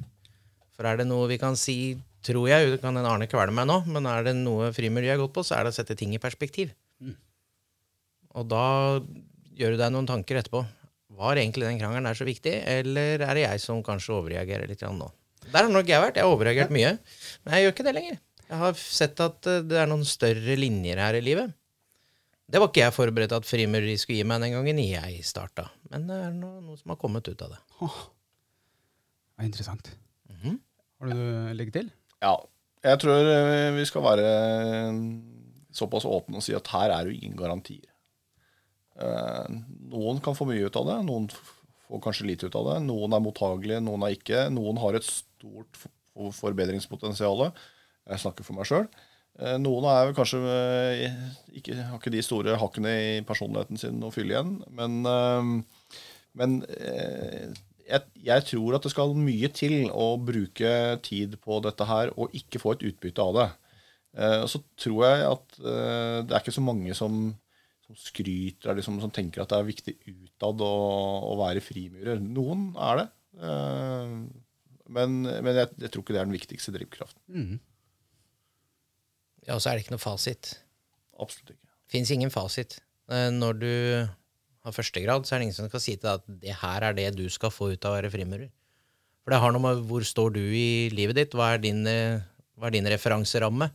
For er det noe vi kan si, tror jeg, det kan en Arne kvele meg nå, men er det noe frimiljøet har gått på, så er det å sette ting i perspektiv. Og da gjør du deg noen tanker etterpå. Var egentlig den krangelen der så viktig, eller er det jeg som kanskje overreagerer litt nå? Der har nok jeg vært. Jeg har overreagert mye. Men jeg gjør ikke det lenger. Jeg har sett at eh, det er noen større linjer her i livet. Det var ikke jeg forberedt at frimureri skulle gi meg den gangen jeg starta. Men det er noe, noe som har kommet ut av det. Oh, det er interessant. Mhm. Har du noe å legge til? Ja. Jeg tror eh, vi skal være såpass åpne og si at her er det ingen garantier. Eh, Noen kan få mye ut av det, noen får kanskje lite ut av det. Noen er mottagelige, noen er ikke. Noen har et stort for- forbedringspotensial. Jeg snakker for meg sjøl. Noen er kanskje eh, ikke, har ikke de store hakkene i personligheten sin å fylle igjen. Men, eh, men eh, jeg, jeg tror at det skal mye til å bruke tid på dette her og ikke få et utbytte av det. Eh, så tror jeg at eh, det er ikke så mange som, som skryter, eller liksom, som tenker at det er viktig utad å, å være frimurer. Noen er det. Eh, men men jeg, jeg tror ikke det er den viktigste drivkraften. Mhm. Ja, og så er det ikke noe fasit. Absolutt ikke. Fins ingen fasit. Eh, Når du har førstegrad, så er det ingen som skal si til deg at det her er det du skal få ut av å være frimurer. For det har noe med hvor står du i livet ditt, hva er din, eh, hva er din referanseramme?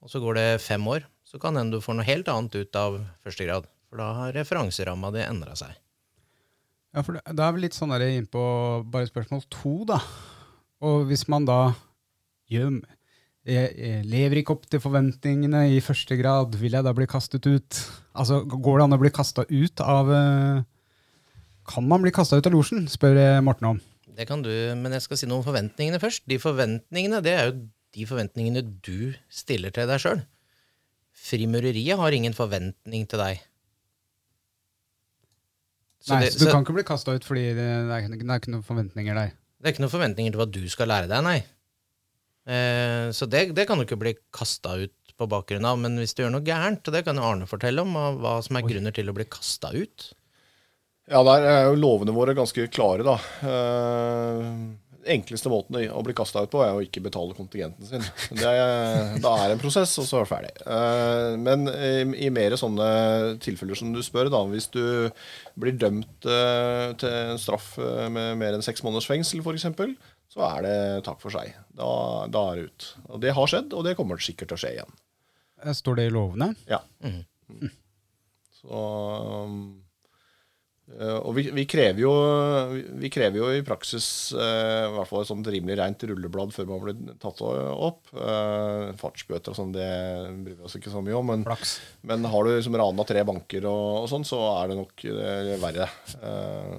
Og så går det fem år, så kan hende du får noe helt annet ut av førstegrad. For da har referanseramma di endra seg. Ja, for det- Da er vi litt sånn innpå inn på bare spørsmål to, da. Og hvis man da gjør jeg, lever ikke opp til forventningene i første grad, vil jeg da bli kastet ut? Altså, Går det an å bli kasta ut av eh, Kan man bli kasta ut av losjen, spør Morten om. Det kan du, men jeg skal si noe om forventningene først. De forventningene, det er jo de forventningene du stiller til deg sjøl. Frimureriet har ingen forventning til deg. Nei, det, så Du så kan ikke bli kasta ut fordi det er, det er ikke noen forventninger der. det er ikke noen forventninger til hva du skal lære deg, nei. Eh, så det, det kan du ikke bli kasta ut på bakgrunn av. Men hvis du gjør noe gærent, det kan Arne fortelle om, hva som er grunner til å bli kasta ut. Ja, der er jo lovene våre ganske klare, da. Eh, enkleste måten å bli kasta ut på, er å ikke betale kontingenten sin. Det er, da er en prosess, og så er det ferdig. Eh, men i, i mer sånne tilfeller som du spør, da, hvis du blir dømt eh, til en straff eh, med mer enn seks måneders fengsel, f.eks., så er det takk for seg. Da, da er det ut. Og det har skjedd, og det kommer sikkert til å skje igjen. Eh, Står det i lovene? Ja. Mm. Så um, Eh, og vi, vi, krever jo, vi, krever jo i praksis eh, i hvert fall et sånt rimelig rent rulleblad før man blir tatt opp. Eh, fartsbøter og sånn, det bryr vi oss ikke så mye om. Men, men har du liksom rana tre banker og, og sånn, så er det nok verre. Eh,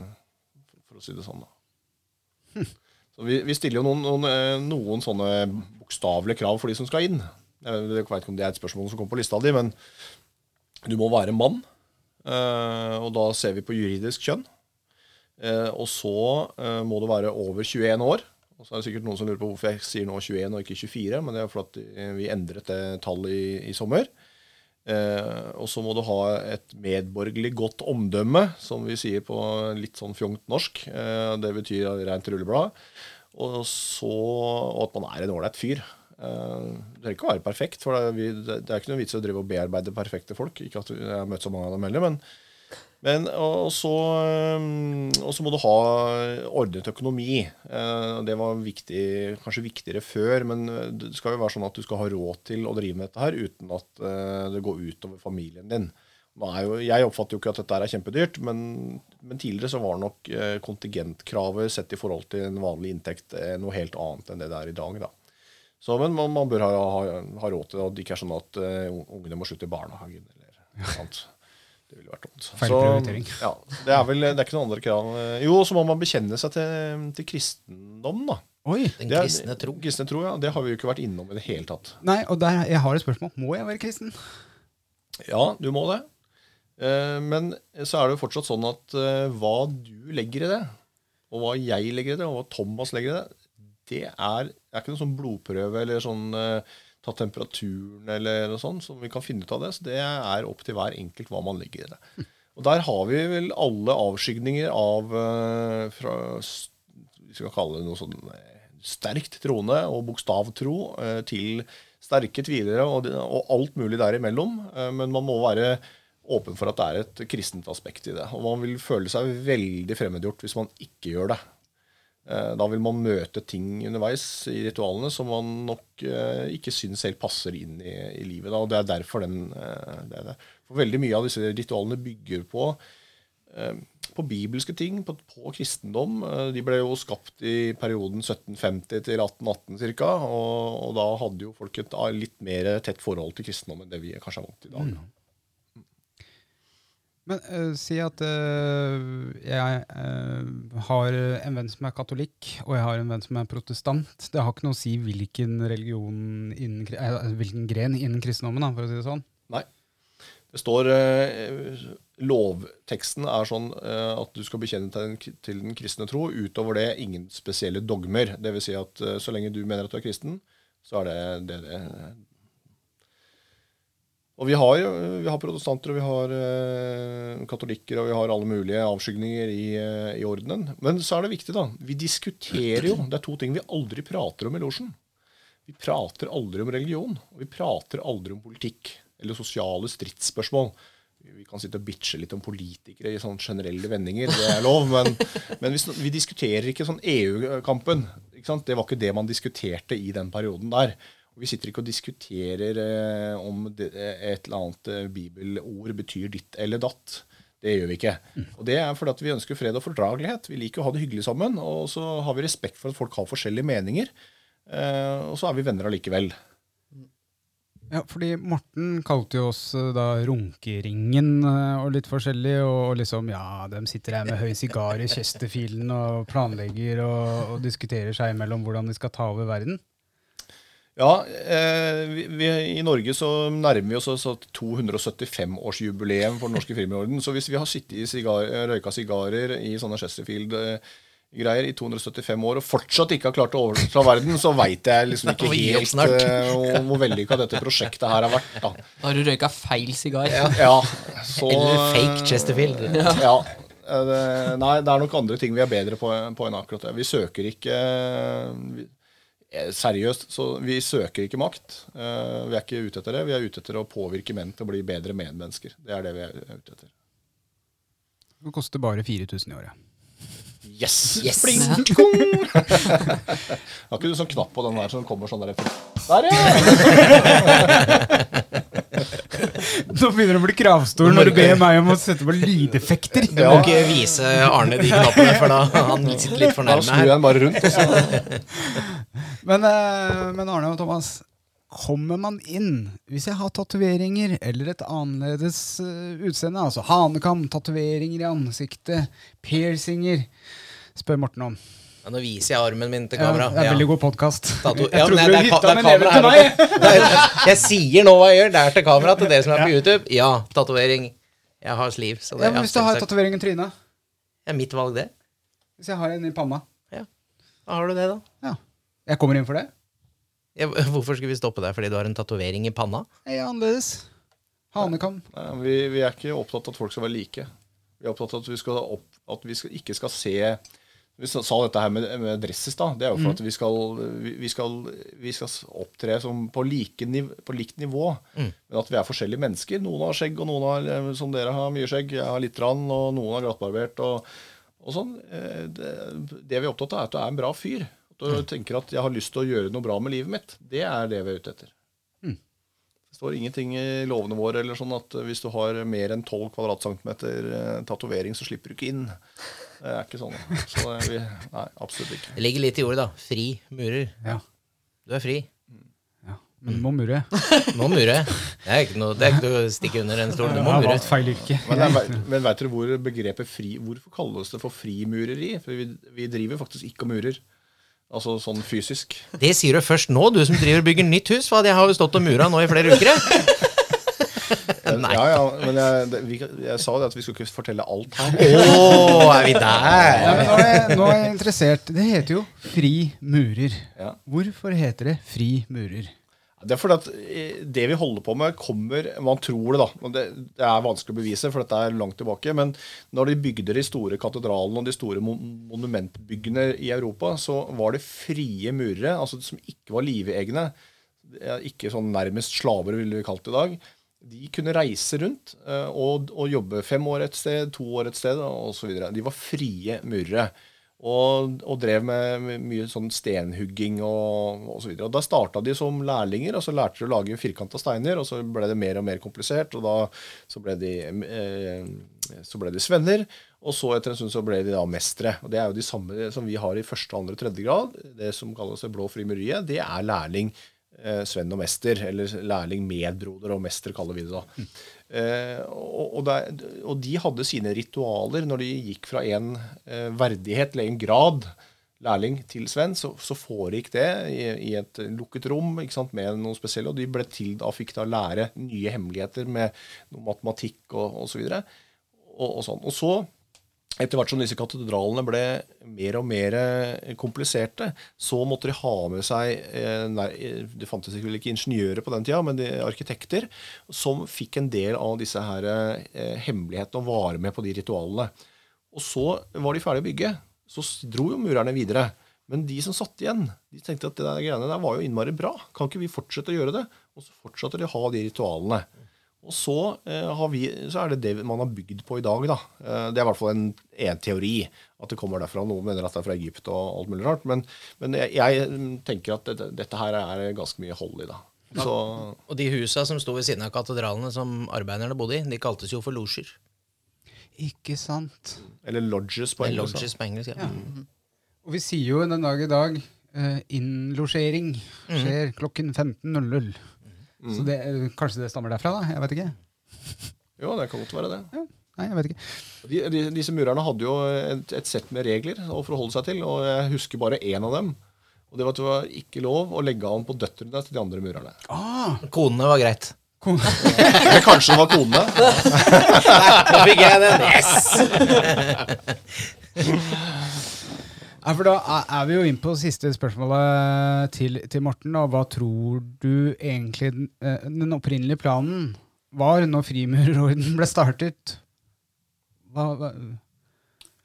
for å si det sånn, da. Så vi, vi stiller jo noen, noen, eh, noen sånne bokstavelige krav for de som skal inn. Jeg vet ikke om det er et spørsmål som kommer på lista di, men du må være mann. Eh, og da ser vi på juridisk kjønn. Eh, og så må du være over 21 år. Og så er det sikkert noen som lurer på hvorfor jeg sier nå 21 og ikke 24, men det er fordi vi endret det tallet i, i sommer. Eh, og så må du ha et medborgerlig godt omdømme, som vi sier på litt sånn fjongt norsk. Eh, det betyr rent rulleblad. Og så og at man er en ålreit fyr. Eh, det trenger ikke å være perfekt, for det er, det er ikke noe vits i å drive og bearbeide perfekte folk. Ikke at jeg har møtt så mange av dem heller, men, men og, så, eh, og så må du ha ordnet økonomi. Eh, Det var viktig, kanskje viktigere før, men det skal jo være sånn at du skal ha råd til å drive med dette her uten at eh, det går utover familien din. Jo, jeg oppfatter jo ikke at dette er kjempedyrt, men, men tidligere så var nok eh, kontingentkravet sett i forhold til en vanlig inntekt eh, noe helt annet enn det det er i dag. da. Så, men man, man bør ha, ha, ha råd til det, og det ikke er sånn at uh, ungene må slutte i barnehagen. eller noe annet. Det ville vært dumt. Feil Så, prioritering. Ja, det er vel det er ikke noen andre krav. Jo, så må man bekjenne seg til, til kristendom, da. Oi! Den er- kristne tro. Kristne tro, ja. Det har vi jo ikke vært innom i det hele tatt. Nei, og der, jeg har et spørsmål. Må jeg være kristen? Ja, du må det. Eh, Men så er det jo fortsatt sånn at eh, hva du legger i det, og hva jeg legger i det, og hva Thomas legger i det, det er, er ikke noen sånn blodprøve eller sånn eh, ta temperaturen eller noe sånt som vi kan finne ut av det. Så det er opp til hver enkelt hva man legger i det. Og der har vi vel alle avskygninger av eh, fra vi skal kalle det noe sånn eh, sterkt troende og bokstavtro eh, til sterke tvilere og, og alt mulig derimellom. Men man må være åpen for at det er et kristent aspekt i det. Og man vil føle seg veldig fremmedgjort hvis man ikke gjør det. Eh, Da vil man møte ting underveis i ritualene som man nok eh, ikke syns helt passer inn i, i livet. Da. Og det er derfor den eh, det er det. For veldig mye av disse ritualene bygger på på bibelske ting, på, på kristendom. De ble jo skapt i perioden 1750 til 1818 ca. Og, og da hadde jo folk et litt mer tett forhold til kristendom enn det vi kanskje er vant til i dag. da. Men uh, si at uh, jeg uh, har en venn som er katolikk, og jeg har en venn som er protestant. Det har ikke noe å si hvilken religion innen, eh, hvilken gren innen kristendommen, da, for å si det sånn. Nei. Det står Lovteksten er sånn at du skal bekjenne den, til den kristne tro. Utover det ingen spesielle dogmer. Vil si at så lenge du mener at du er kristen, så er det det. det. Og vi har, vi har protestanter, og vi har eh, katolikker, og vi har alle mulige avskygninger i, eh, i ordenen. Men så er det viktig, da. Vi diskuterer jo. Det er to ting vi aldri prater om i losjen. Vi prater aldri om religion, og vi prater aldri om politikk eller sosiale stridsspørsmål. Vi kan sitte og bitche litt om politikere i sånne generelle vendinger, det er lov, men, men vi, vi diskuterer ikke sånn EU-kampen. Det var ikke det man diskuterte i den perioden der. Vi sitter ikke og diskuterer eh, om det, et eller annet eh, bibelord betyr ditt eller datt. Det gjør vi ikke. Og det er fordi at vi ønsker fred og fordragelighet. Vi liker å ha det hyggelig sammen, og så har vi respekt for at folk har forskjellige meninger. Eh, og så er vi venner allikevel. Ja, fordi Morten kalte jo oss eh, da Runkeringen eh, og litt forskjellig, og, og liksom, ja, de sitter her med høy sigar i Chesterfielden og planlegger og, og diskuterer seg imellom hvordan de skal ta over verden. Ja, eh, vi, vi, I Norge så nærmer vi oss også 275-årsjubileum for Den norske filmorden. Så hvis vi har sittet i sigar, røyka sigarer i sånne Chesterfield-greier i 275 år og fortsatt ikke har klart å overta verden, så veit jeg liksom ikke helt uh, eh, hvor vellykka dette prosjektet her har vært. da. Da har du røyka feil sigar. Ja, så, Eller fake Chesterfield. Ja. ja. det- Nei, det er nok andre ting vi er bedre på, på enn akkurat det. Vi søker ikke vi, eh, Seriøst, så vi søker ikke makt. Eh, Vi er ikke ute etter det. Vi er ute etter å påvirke menn til å bli bedre medmennesker. Det er det vi er ute etter. Det koster bare 4000 i året. Yes! Yes. Pling! Har ikke du sånn knapp på den der som kommer sånn der Der, ja! Nå begynner det å bli kravstor når du ber meg om å sette på lydeffekter. Du må ikke vise Arne de knappene, for da han sitter litt for Da snur jeg bare rundt. Men, eh, men Arne og Thomas, kommer man inn hvis jeg har tatoveringer eller et annerledes eh, utseende? Altså hanekam, tatoveringer i ansiktet, piercinger. Spør Morten om. Ja, nå viser jeg armen min til Ja, kamera. det er Ja. veldig god podkast. Jeg Ja, trodde du det er hytta er med neven til meg. Der, Jeg sier nå hva jeg gjør. Det er til kamera til dere som er på YouTube. Ja, tatovering. Jeg har sliv. Så det, Ja, men hvis du har tatovering i trynet? Ja, mitt valg, det. Hvis jeg har en i panna? Da har du det, da. Ja. Jeg kommer inn for det? Ja, hvorfor skulle vi stoppe deg fordi du har en tatovering i panna? Jeg er annerledes. Hanekam. Nei, vi, vi er ikke opptatt av at folk skal være like. Vi er opptatt av at vi, skal opp, at vi skal, ikke skal se Vi sa dette her med, med dresses, da. Det er jo for at vi skal, vi, skal, vi skal opptre som på, like, niv, på likt nivå. Men at vi er forskjellige mennesker. Noen har skjegg, og noen har, eh, som dere har, mye skjegg. Jeg har litt, rann, og noen har glattbarbert. Og, og sånn. Eh, Det, det vi er opptatt av, er at du er en bra fyr. At du tenker at jeg har lyst til å gjøre noe bra med livet mitt. Det er det vi er ute etter. Det står ingenting i lovene våre eller sånn at hvis du har mer enn 12 kvadratcentimeter eh, tatovering, så slipper du ikke inn. Det er ikke sånn. Så vi, nei, absolutt ikke. Det ligger litt i ordet, da. Fri murer. Ja. Du er fri. ja. Men du må mure. Må mure. Det er ikke noe, det er ikke noe å stikke under en stol. Du må mure. feil yrke. Men, vet- men veit dere hvor begrepet fri Hvorfor kalles det for frimureri? For vi, vi driver faktisk ikke og murer. Altså sånn fysisk. Det sier du først nå, du som driver og bygger nytt hus. For jeg har jo stått og mura nå i flere uker. Nei. Ja, ja, men jeg, det, vi, jeg sa det at vi skulle ikke fortelle alt her. oh, er vi der? Ja, nå, er jeg, nå er jeg interessert. Det heter jo Fri murer. Ja. Hvorfor heter det Fri murer? Det er fordi at eh, det vi holder på med, kommer Man tror det, da. Det, det er vanskelig å bevise, for dette er langt tilbake. Men når de bygde de store katedralene og de store monumentbyggene i Europa, så var det frie murere, altså som ikke var livegne. Ikke sånn nærmest slaver, ville vi kalt det i dag. De kunne reise rundt eh, og, og jobbe fem år et sted, to år et sted osv. De var frie murere. Og, og drev med mye sånn stenhugging og osv. Da starta de som lærlinger, og så lærte de å lage firkanta steiner. Og så ble det mer og mer komplisert, og da så ble de, eh, så ble de svenner. Og så etter en stund så ble de da mestere. Og det er jo de samme som vi har i første, andre tredje grad. Det som kalles det blå frimureriet, det er lærling, svenn og mester. Eller lærling, medbroder og mester, kaller vi det da. Eh, og, og, der, og de hadde sine ritualer når de gikk fra en eh, verdighet eller en grad lærling til svenn, så, så foregikk det i, i et lukket rom ikke sant, med noe spesielle, og de ble til, da fikk da lære nye hemmeligheter med noe matematikk og, og så. Og, og sånn. Og så etter hvert som disse katedralene ble mer og mer eh, kompliserte, så måtte de ha med seg eh, nei, Det fantes vel ikke ingeniører på den tida, men de arkitekter som fikk en del av disse her eh, hemmelighetene og var med på de ritualene. Og så var de ferdige å bygge. Så dro jo murerne videre. Men de som satt igjen, de tenkte at det der greiene der var jo innmari bra. Kan ikke vi fortsette å gjøre det? Og så fortsatte de å ha de ritualene. Og så, eh, har vi, så er det det man har bygd på i dag. Da. Eh, det er i hvert fall en, en teori. At det kommer derfra. Noen mener at det er fra Egypt og alt mulig rart. Men, men jeg, jeg tenker at dette, dette her er ganske mye hold i. da. Så, Og de husa som sto ved siden av katedralene som arbeiderne bodde i, de kaltes jo for losjer. Ikke sant? eller lodges på engelsk. Lodges på engelsk, ja. Og vi sier jo den dag i dag eh, innlosjering skjer klokken 15.00. Så det, eh, kanskje det stammer derfra, da? Jeg vet ikke. Jo, det kan godt være det. Ja. Nei, jeg vet ikke. De, de, disse murerne hadde jo et, et sett med regler å forholde seg til, og jeg husker bare én av dem. Og det var at det var ikke lov å legge an på døtrene til de andre murerne. Ah, Konene var greit. kon- Eller kanskje det var konene. Nå fikk jeg den! Yes! Ja, for da er- vi jo inn på siste spørsmålet til, til Morten. Da. hva tror du egentlig den, eh, den opprinnelige planen var når frimurerorden ble startet? Hva, hva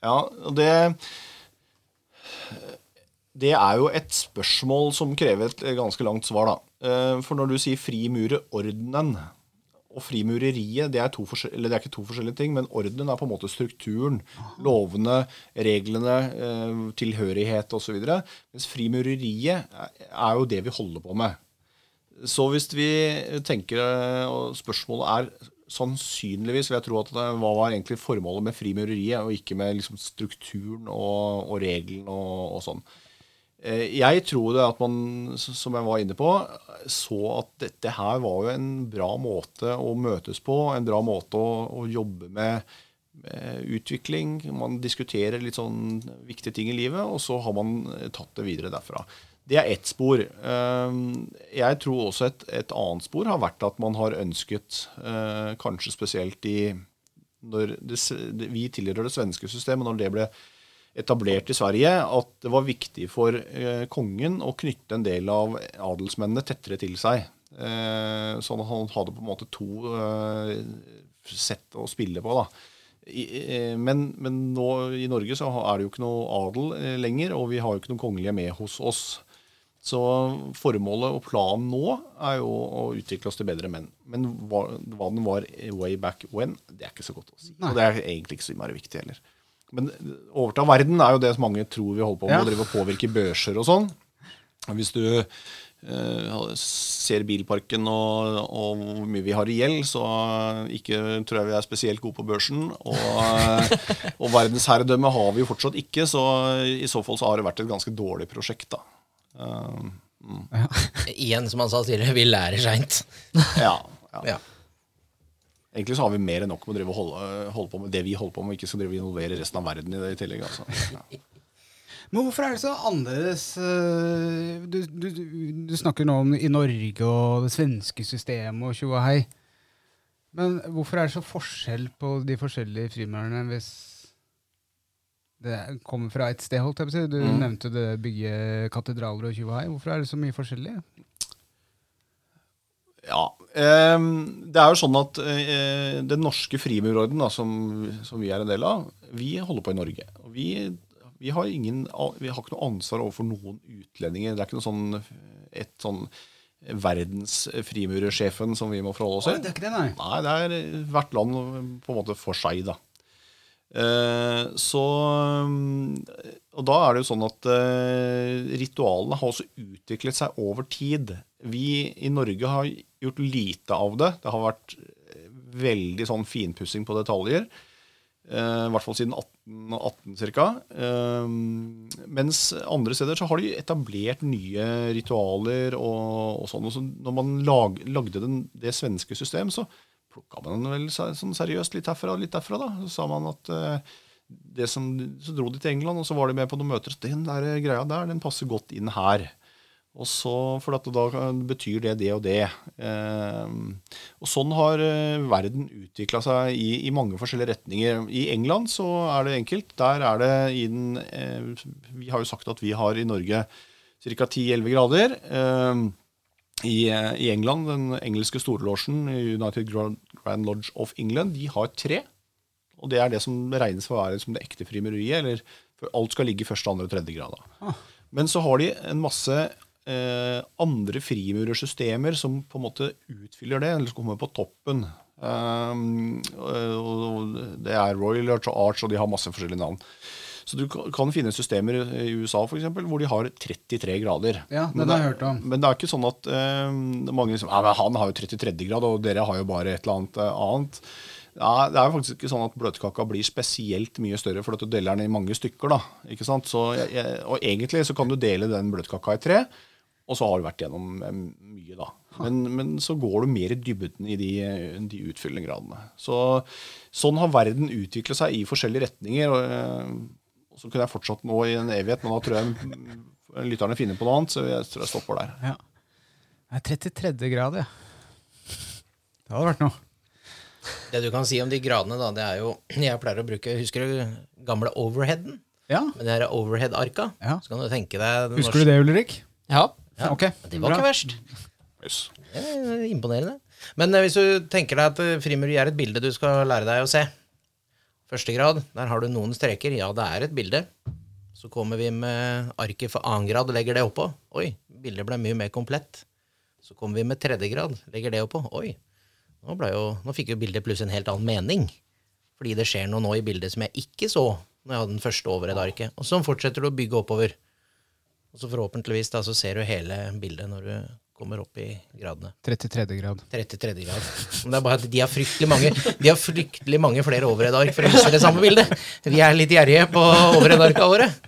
Ja, det Det er jo et spørsmål som krever et ganske langt svar, da. Eh, For når du sier frimurerordenen og frimureriet, det er, to eller det er ikke to forskjellige ting, men ordenen er på en måte strukturen. Lovene, reglene, eh, tilhørighet osv. Mens frimureriet er- jo det vi holder på med. Så hvis vi tenker, eh, og spørsmålet er sannsynligvis vil jeg tro at det hva var egentlig formålet med frimureriet, og ikke med liksom strukturen og, og regelen og, og sånn. Eh, Jeg tror det at man, som jeg var inne på, så at dette her var jo en bra måte å møtes på, en bra måte å, å jobbe med, med utvikling. Man diskuterer litt sånn viktige ting i livet, og så har man eh, tatt det videre derfra. Det er ett spor. Eh, Jeg tror også et, et annet spor har vært at man har ønsket, kanskje spesielt i når det, Vi tilhører det svenske systemet. Når det ble etablert i Sverige, at det var viktig for eh, kongen å knytte en del av adelsmennene tettere til seg. Eh, sånn at han hadde på en måte to eh, sett å spille på. da. I, men, men nå i Norge så er det jo ikke noe adel lenger, og vi har jo ikke noen kongelige med hos oss. Så formålet og planen nå er jo å utvikle oss til bedre menn. Men hva, hva den var way back when, det er ikke så godt å si. Og det er egentlig ikke så innmari viktig heller. Men overta verden er jo det som mange tror vi holder på med, Ja. å drive og påvirke børser og sånn. Hvis du eh, ser bilparken og, og hvor mye vi har i gjeld, så ikke tror jeg vi er spesielt gode på børsen. Og, eh, og verdensherredømme har vi jo fortsatt ikke, så i så fall så har det vært et ganske dårlig prosjekt, da. Eh, Igjen, som han sa tidligere, vi lærer seint. ja, ja. Ja. Egentlig så har vi mer enn nok med å drive holde, holde på med det vi holder på med, og ikke skal drive involvere resten av verden i det i tillegg. Altså. Ja. Men hvorfor er det så annerledes eh, Du, du, du, snakker nå om i Norge og det svenske systemet og tjo og hei. Men hvorfor er det så forskjell på de forskjellige frimurerne hvis det kommer fra ett sted? holdt jeg på å si? Du Mm. nevnte det bygge katedraler og tjo og hei. Hvorfor er det så mye forskjellig? Ja. ehm, det er jo sånn at eh, den norske frimurorden, da, som, som vi er en del av, vi holder på i Norge. Vi, vi, har ingen, vi har ikke noe ansvar overfor noen utlendinger. Det er ikke noe sånn, et sånn verdensfrimurersjefen som vi må forholde oss til. det er ikke det, nei. Nei, det er hvert land på en måte for seg, da. Eh, så mm, Og da er det jo sånn at eh, ritualene har også utviklet seg over tid. Vi i Norge har gjort lite av det. Det har vært eh, veldig sånn finpussing på detaljer. Eh, I hvert fall siden 1818 ca. Eh, mens andre steder så har de etablert nye ritualer og, og sånn. Så når man lag, lagde den, det svenske system, så plukka man vel seg sånn seriøst litt herfra og litt derfra. da. Så sa man at eh, det som, så dro de til England, og så var de med på noen møter. Den der greia der, den passer godt inn her. Og så, For at da betyr det det og det. Eh, og Sånn har eh, verden utvikla seg i, i mange forskjellige retninger. I England så er det enkelt. Der er det i den eh, Vi har jo sagt at vi har i Norge ca. 10-11 grader. Eh, i, eh, I England, den engelske storlosjen, United Grand Grand Lodge of England, de har tre. Og det er det som regnes for å være som det ekte frimureriet. eller for Alt skal ligge i første, andre og tredje grad. Ah. Men så har de en masse eh, andre frimurersystemer som på en måte utfyller det, eller som kommer på toppen. Um, og det er Royal Arch og Arch, og de har masse forskjellige navn. Så du kan finne systemer i USA for eksempel, hvor de har 33 grader. Ja, Men den har jeg hørt om. Men det er ikke sånn at eh, mange liksom, ja, han har jo 33 grad, og dere har jo bare et eller annet eh, annet. Ja, det er jo faktisk ikke sånn at bløtkaka blir spesielt mye større, for at du deler den i mange stykker. da, ikke sant? Så, og egentlig så kan du dele den bløtkaka i tre, og så har du vært gjennom eh, mye, da. Men, men så går du mer i dybden i de, de utfyllende gradene. Så, sånn har verden utviklet seg i forskjellige retninger. eh, og så kunne jeg fortsatt nå i en evighet, men da tror jeg lytterne finner på noe annet, så jeg tror jeg stopper der. Ja. Det er 33 grad, ja. Det hadde vært noe. Det du kan si om de gradene, da, det er jo Jeg pleier å bruke Husker du gamle overheaden? Ja. Med det overhead-arka? Ja. Så kan du tenke deg den Husker du det, Ulrik? Ja. Ja. Ok. Det var ikke verst. Yes. Eh, Imponerende. Men eh, hvis du tenker deg at frimur frimureri er et bilde du skal lære deg å se Første grad, der har du noen streker. Ja, det er et bilde. Så kommer vi med arket for annen grad og legger det oppå. Oi, bildet ble mye mer komplett. Så kommer vi med tredje grad, legger det oppå. Oi, nå, jo, nå fikk jo bildet plutselig en helt annen mening. Fordi det skjer noe nå i bildet som jeg ikke så når jeg hadde den første overhead-arket. Og så fortsetter du å bygge oppover. Og så forhåpentligvis da, så ser du hele bildet når du kommer opp i gradene. 33. grad. 33 grad. Men det er bare at de har fryktelig mange De har fryktelig mange flere overhead-ark for å vise det samme bildet. Vi er litt gjerrige på overhead-ark av året.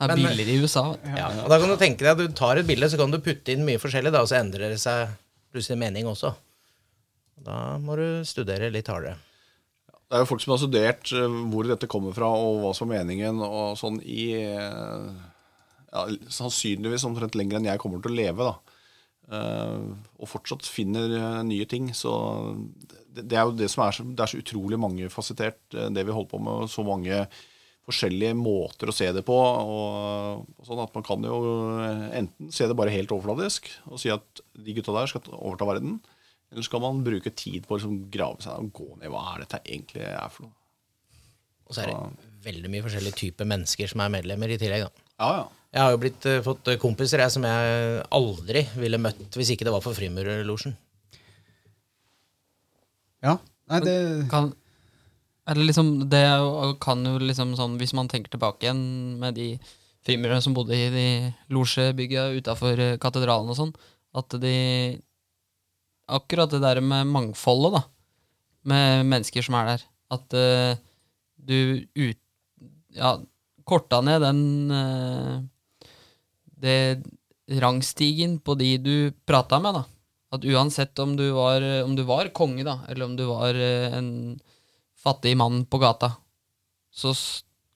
Det er Men- billigere i USA. Ja, og da kan du tenke deg at du tar et bilde, så kan du putte inn mye forskjellig, da, og så endrer det seg plutselig mening også. Da må du studere litt hardere. Det er jo folk som har studert eh, hvor dette kommer fra, og hva som er meningen, og sånn i eh, ja, Sannsynligvis omtrent lenger enn jeg kommer til å leve, da. Eh, og fortsatt finner eh, nye ting. Så det, er jo det som er så, det er så utrolig mangefasettert, eh, det vi holder på med. Så mange forskjellige måter å se det på. Og, og sånn at Man kan jo enten se det bare helt overfladisk og si at de gutta der skal overta verden. Eller skal man bruke tid på å liksom grave seg og gå ned hva er dette egentlig er for noe? Og så er det veldig mye forskjellige typer mennesker som er medlemmer i tillegg. da. Ja, ja. Jeg har jo blitt, eh, fått eh, kompiser jeg, som jeg aldri ville møtt hvis ikke det var for Frimurlosjen. Ja. Nei, det Kan, er det liksom Det kan jo liksom sånn Hvis man tenker tilbake igjen med de frimurerne som bodde i de losjebygga utafor katedralen og sånn, at de Akkurat det der med mangfoldet, da, med mennesker som er der, at uh, du ut... Ja, korta ned den eh, Det rangstigen på de du prata med, da. At uansett om du var, om du var konge, da, eller om du var eh, en fattig mann på gata, så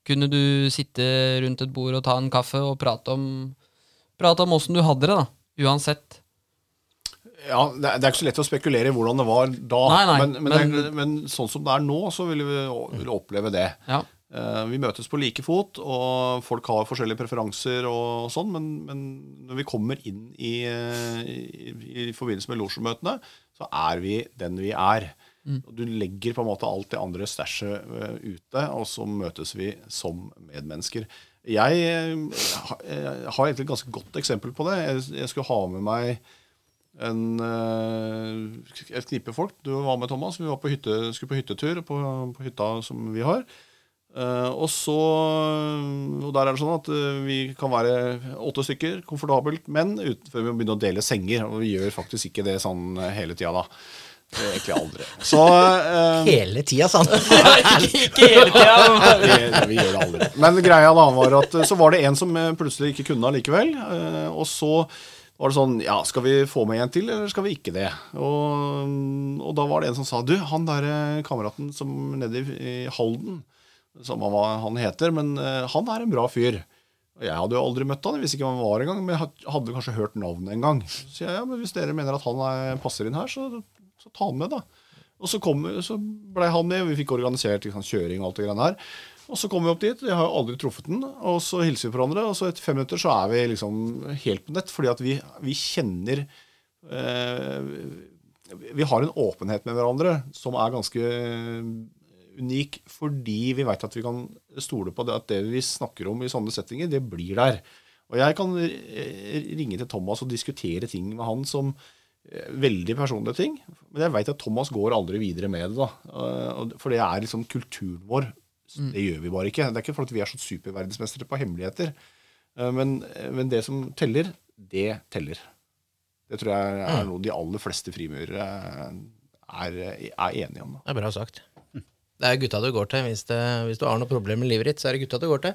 kunne du sitte rundt et bord og ta en kaffe og prate om Prate om åssen du hadde det, da. Uansett. ja det, er, ikke så lett å spekulere i hvordan det var da. Nei, nei, men, men, men- men sånn som det er nå, så vil vi, vil vi oppleve det. Ja. Eh, Vi møtes på like fot, og folk har forskjellige preferanser og sånn, men, men når vi kommer inn i, eh, i, i forbindelse med losjemøtene, så er vi den vi er. Mm. Du legger på en måte alt det andre stæsjet eh, ute, og så møtes vi som medmennesker. Jeg jeg har egentlig et ganske godt eksempel på det. Jeg, jeg skulle ha med meg en, et knippe folk. Du var med, Thomas. Vi var på hytte, skulle på hyttetur på, på hytta som vi har. Eh, og så Og der er det sånn at eh, vi kan være åtte stykker komfortabelt, men uten, før vi må begynne å dele senger. Og vi gjør faktisk ikke det sånn eh, hele tida, da. Egentlig aldri. Så eh, Hele tida, sa han. Ikke hele tida! vi, vi gjør det aldri. Men greia da var at så var det en som plutselig ikke kunne allikevel. Og så var det sånn Ja, skal vi få med en til, eller skal vi ikke det? Og, og da var det en som sa Du, han der eh, kameraten som nede i Halden Samme hva han heter, men eh, han er en bra fyr. Og Jeg hadde jo aldri møtt han, visste ikke han var engang, men jeg hadde kanskje hørt navnet en gang. Så jeg ja, men hvis dere mener at han er, passer inn her, så, så ta han med, da. Og så, kom, så blei han med, og vi fikk organisert liksom, kjøring og alt det greiene her. Og så kom vi opp dit, jeg har jo aldri truffet den, og så hilser vi på hverandre, og så etter fem minutter så er vi liksom helt på nett, fordi at vi, vi kjenner eh, Vi har en åpenhet med hverandre som er ganske unik, fordi vi veit at vi kan stole på det at det vi snakker om i sånne settinger, det blir der. Og jeg kan ringe til Thomas og diskutere ting med han som eh, veldig personlige ting. Men jeg veit at Thomas går aldri videre med det. da. Eh, For det er liksom kulturen vår. Det gjør vi bare ikke. Det er ikke fordi vi er sånn superverdensmestere på hemmeligheter. Eh, Men, men det som teller, det teller. Det tror jeg er noe de aller fleste frimurere er, er enige om. Da. Det er bra sagt. Det er gutta du går til. Hvis, det, hvis du har noe problem med livet ditt, så er det gutta du går til.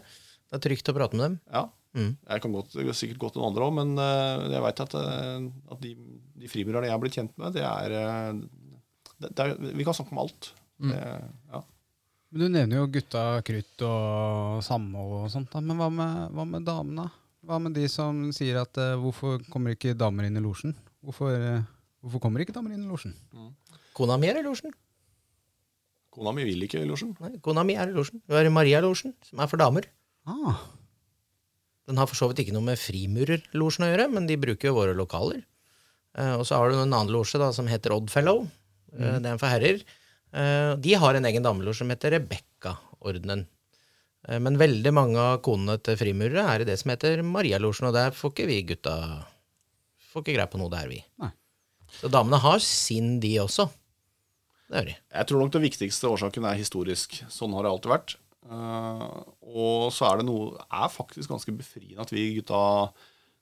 Det er trygt å prate med dem. Ja. Mm. Jeg kan godt, sikkert gå til noen andre òg, men eh, jeg veit at, eh, at de, de frimurerne jeg har blitt kjent med, det er, eh, det, det er Vi kan snakke om alt. Det, ja. Men Du nevner jo gutta krutt og samhold og sånt, da. men hva med, hva med damene? Hva med de som sier at uh, hvorfor kommer ikke damer inn i losjen? Hvorfor, uh, hvorfor kommer ikke damer inn i losjen? Kona mi er i losjen. Kona mi vil ikke i losjen. Nei, Kona mi er i losjen. Hun er i Maria-losjen, som er for damer. Ah, Den har for så vidt ikke noe med frimurerlosjen å gjøre, men de bruker jo våre lokaler. Eh, og så har du en annen losje da, som heter Oddfellow. Eh, det er en for herrer. Eh, de har en egen damelosje som heter Rebekka-ordenen. Eh, men veldig mange av konene til frimurere er i det som heter Maria-losjen, og der får ikke vi gutta Får ikke greie på noe der, vi. Nei. Så damene har sin, de også. Det gjør de. Jeg tror nok den viktigste årsaken er historisk. Sånn har det alltid vært. Eh, og så er det noe er faktisk ganske befriende at vi gutta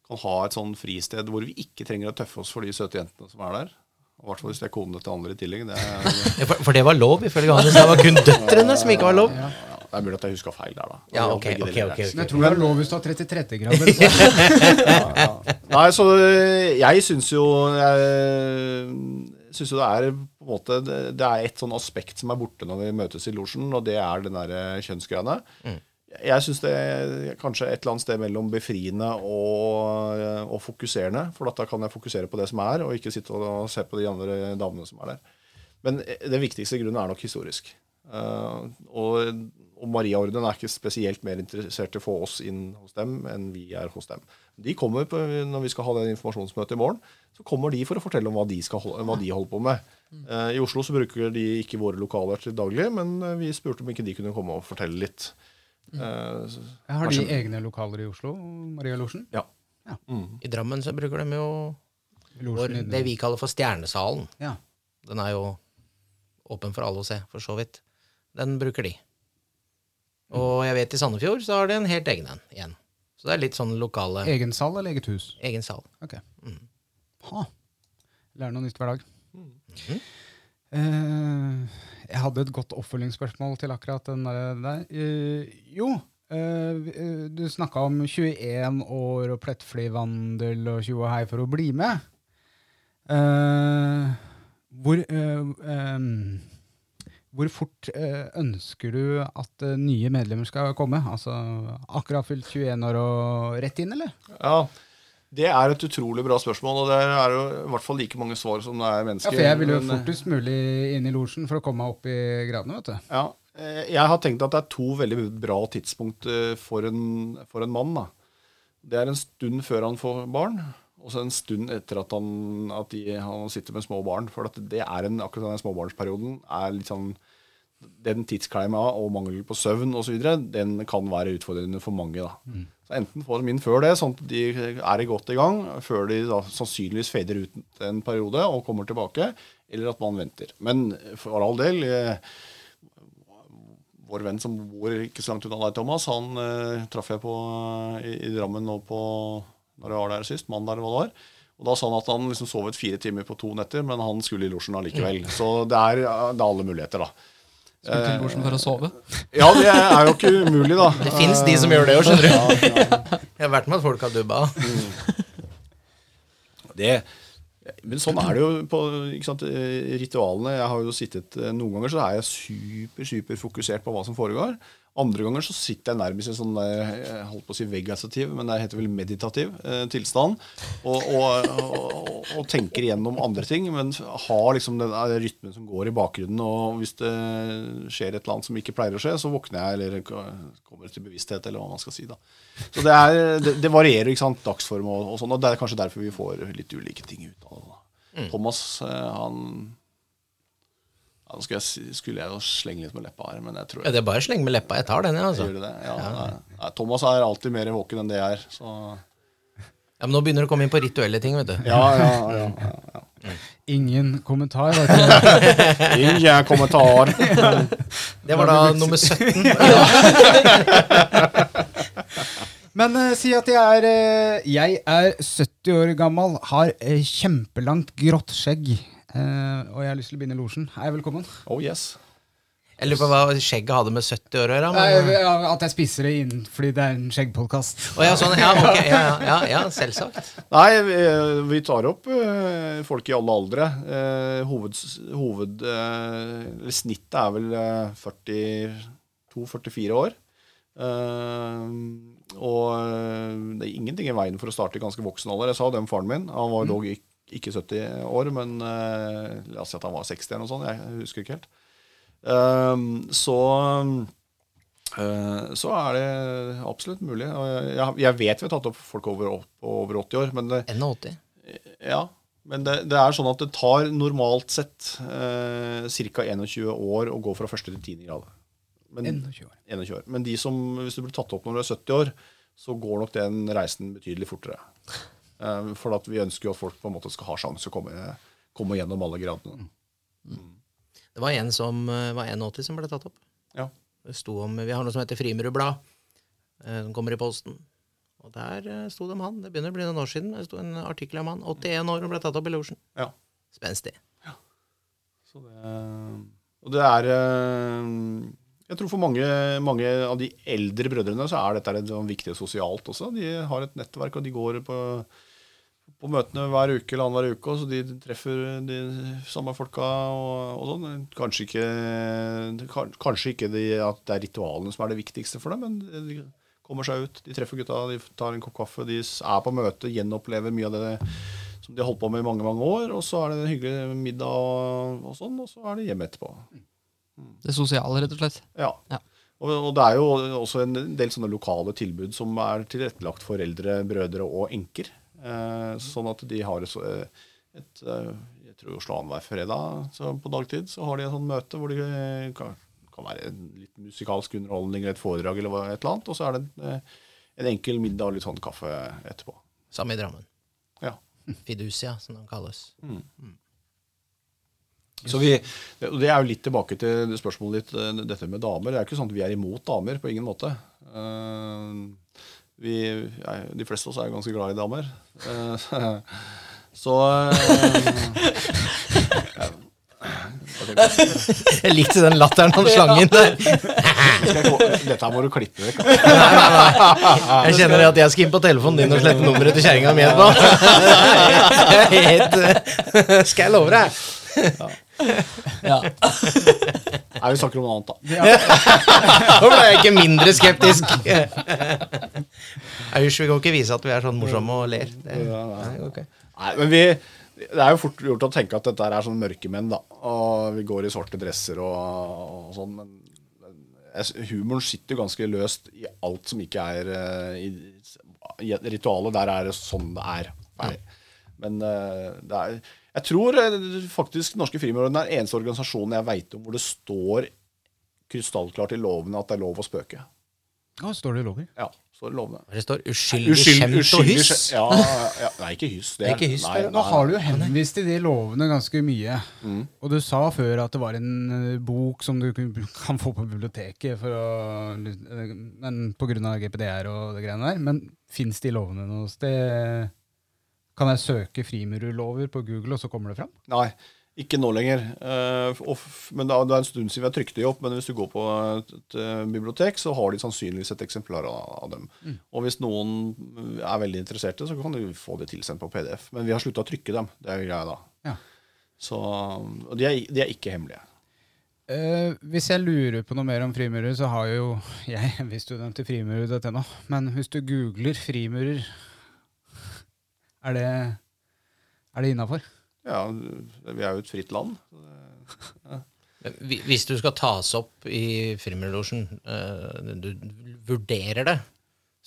kan ha et sånn fristed hvor vi ikke trenger å tøffe oss for de søte jentene som er der. Og I hvert fall hvis det er konene til andre i tillegg. Det er, For, for det var lov, ifølge Hannes. Det var kun døtrene som ikke var lov. ja, det er mulig at jeg huska feil der, da. Ja, ok, ok, ok, er- jeg tror det er lov hvis du har 33 grader. ja, ja. Nei, så øh, jeg syns jo Jeg syns jo det er på en måte Det er et sånn aspekt som er borte når vi møtes i losjen, og det er den derre kjønnsgreiene. Jeg syns det er kanskje et eller annet sted mellom befriende og, og fokuserende. For da kan jeg fokusere på det som er, og ikke sitte og se på de andre damene som er der. Men den viktigste grunnen er nok historisk. Uh, og, og Mariaordenen er ikke spesielt mer interessert i å få oss inn hos dem enn vi er hos dem. De kommer på, Når vi skal ha det informasjonsmøtet i morgen, så kommer de for å fortelle om hva de, skal, hva de holder på med. Eh, I Oslo så bruker de ikke våre lokaler til daglig, men eh, vi spurte om ikke de kunne komme og fortelle litt. Eh, så- Har de kanskje- egne lokaler i Oslo, Maria Losjen? Ja. I Drammen så bruker de jo vår, det vi kaller for Stjernesalen. Ja. Den er jo åpen for alle å se, for så vidt. Den bruker de. Og jeg vet i Sandefjord så har de en helt egen en igjen. Så det er litt sånn lokale Egen sal eller eget hus? egen sal. Ok. Ha. Lærer noe nytt hver dag. Eh, jeg hadde et godt oppfølgingsspørsmål til akkurat den der. der. Eh, jo, uh, eh, du snakka om 21 år og plettfri vandel og tjo og hei for å bli med. Eh, hvor, em, hvor fort eh, ønsker du at eh, nye medlemmer skal komme? Altså akkurat fylt 21 år og rett inn, eller? ja. Det er et utrolig bra spørsmål, og det er jo i hvert fall like mange svar som det er mennesker. Ja, for jeg vil jo eh, fortest mulig inn i losjen for å komme meg opp i gradene, vet du. Ja, jeg har tenkt at det er to veldig bra tidspunkt for en, for en mann. Da. Det er en stund før han får barn, og så en stund etter at han, at de, han sitter med små barn. For at det er en, akkurat den småbarnsperioden er litt sånn Den tidskleima og mangel på søvn osv. den kan være utfordrende for mange. da. Så Enten få dem inn før det, sånn at de er godt i gang, før de da sannsynligvis fader ut en periode og kommer tilbake, eller at man venter. Men for all del eh, vår venn som bor ikke så langt unna deg, Thomas, han eh, traff jeg på eh, i, i Drammen nå på når jeg var der sist, mandag eller hva det var. Og Da sa han at han liksom sovet fire timer på to netter, men han skulle i losjen allikevel. Så det er, det er alle muligheter, da. Skulle til losjen for å sove. Ja, det er jo ikke umulig, da. Det fins de som gjør det òg, skjønner du. Jeg har vært med at folk har dubba. Det, men sånn er det jo på ikke sant, eh, ritualene. Jeg har jo sittet, eh, Noen ganger så er jeg super super fokusert på hva som foregår. Andre ganger så sitter jeg nærmest i en sånn eh, jeg holdt på å si vegetativ, men det heter vel meditativ eh, tilstand. Og, og, og, og tenker igjennom andre ting, men har liksom den rytmen som går i bakgrunnen. Og hvis det skjer et eller annet som ikke pleier å skje, så våkner jeg eller kommer til bevissthet, eller hva man skal si. da. Så det, er, det, det varierer, ikke sant, dagsform og, sånn, og det er kanskje derfor vi får litt ulike ting ut av det. da. Thomas, eh, han ja, Nå skulle jeg, skulle jeg jo slenge litt med leppa her, men jeg tror Ja, det er bare å slenge med leppa. Jeg tar den, jeg, altså. Gjør det? Ja, ja. Nei, Thomas er alltid mer våken enn det jeg er. Så Ja, Men nå begynner det å komme inn på rituelle ting, vet du. ja, ja, ja, ja, ja. Ingen kommentar. vet du. Ingen kommentar. Det var da nummer 17. Men uh, si at jeg er, uh, jeg er 70 år gammel, har uh, kjempelangt grått skjegg, og jeg har lyst til å begynne i losjen. Hei, velkommen? Oh yes. Jeg lurer på hva skjegget hadde med 70 år å gjøre. Men... at jeg spiser det inn fordi det er en skjeggpodkast. Oh, ja, sånn, ja, okay, ja, ja, ja, selvsagt. Nei, vi, vi tar opp eh, folk i alle aldre. Eh, hoved, hoved eh, snittet er vel eh, 42-44 år. Eh, og eh, det er ingenting i veien for å starte i ganske voksen alder. Jeg sa det om faren min. Han var dog ikke, ikke 70 år, men eh, la oss si at han var 60 eller noe sånt. Jeg husker ikke helt. Eh, så eh, så er det absolutt mulig. Jeg, vet vi har tatt opp folk over, over 80 år, men det, 80. ja, men det, det er sånn at det tar normalt sett eh, ca. 21 år å gå fra første til tiende grad. Men, 21 år. 21 år. Men de som, hvis du blir tatt opp når du er 70 år, så går nok den reisen betydelig fortere. Eh, for at vi ønsker jo at folk på en måte skal ha sjanse å komme, komme gjennom alle gradene. Det var en som eh, var 81 som ble tatt opp. Ja. Om, Vi har noe som heter Frimurerblad, Blad, som kommer i posten. Og der eh, sto det om han. Det begynner å bli noen år siden. Det sto en artikkel om han. 81 år og ble tatt opp i losjen. Ja. Spenstig. Så det, og det er eh, Jeg tror for mange, mange av de eldre brødrene så er dette litt sånn viktig sosialt også. De har et nettverk, og de går på, på møtene hver uke eller annenhver uke, så de treffer de samme folka og, og sånn. Kanskje ikke, kanskje ikke de, at det er ritualene som er det viktigste for dem, men de kommer seg ut. De treffer gutta, de tar en kopp kaffe, de er på møte, gjenopplever mye av det som de har holdt på med i mange mange år. Og så er det en hyggelig middag og, og sånn, og så er det hjem etterpå. Det sosiale, rett og slett. Ja. Ja. Og det er jo også en del sånne lokale tilbud som er tilrettelagt for eldre brødre og enker. Eh, sånn at de har et, et eh, Jeg tror Oslo annenhver fredag så på dagtid så har de et sånt møte hvor de eh, kan, kan være en litt musikalsk underholdning eller et foredrag eller et eller annet. Og så er det en, eh, en enkel middag og litt sånn kaffe etterpå. Samme i Drammen. Ja. Fiducia, som den kalles. Så vi, det er jo litt tilbake til spørsmålet ditt, eh, dette med damer. Det er jo ikke sånn at vi er imot damer, på ingen måte. Eh, vi, ja, de fleste av oss er ganske glad i damer. Eh, så eh, Jeg likte den latteren han slang inn der. Dette her må du klippe vekk. nei Jeg kjenner at jeg skal inn på telefonen din og slette nummeret til kjerringa mi etterpå. Skal jeg love deg? Ja. Nei, vi snakker om noe annet, da. Nå ble jeg ikke mindre skeptisk. Hysj, vi kan ikke vise at vi er sånn morsomme og ler. Det, nei, okay. Nei, men vi, Det er jo fort gjort å tenke at dette er sånn mørkemenn, da. Og vi går i svarte dresser og, og sånn. Men, men humoren sitter jo ganske løst i alt som ikke er eh, i, i ritualet. Der er det sånn det er. Nei. Men eh, det er Jeg tror eh, faktisk Norske Frimurerne er eneste organisasjonen jeg veit om hvor det står krystallklart i lovene at det er lov å spøke. Ja, står det i loven? Ja, står det i lovene. Det står uskyldig Uskyld- skjemt og hyss. Ja, ja, nei, ikke hyss. Det er ikke hyss, nei, nei, Nå har du jo henvist til de lovene ganske mye. Mm. Og du sa før at det var en eh, bok som du kan få på biblioteket, for å, men pga. GPDR og det greiene der. Men fins de lovene noe sted? Kan jeg søke frimurerlover på Google, og så kommer det fram? Nei, ikke nå lenger. Eh, men det er, en stund siden vi har trykt de opp. Men hvis du går på et, eh, bibliotek, så har de sannsynligvis et eksemplar av, dem. Og hvis noen er veldig interesserte, så kan du få det tilsendt på PDF. Men vi har slutta å trykke dem. Det er greia da. Ja. Så, og de er, de er ikke hemmelige. Uh, hvis jeg lurer på noe mer om frimurer, så har jo jeg viss student til frimurer.no. Men hvis du googler frimurer, er det, er det innafor? Ja, vi er jo et fritt land. Ja. Hvis du skal tas opp i Frimurlosjen, eh, du vurderer det,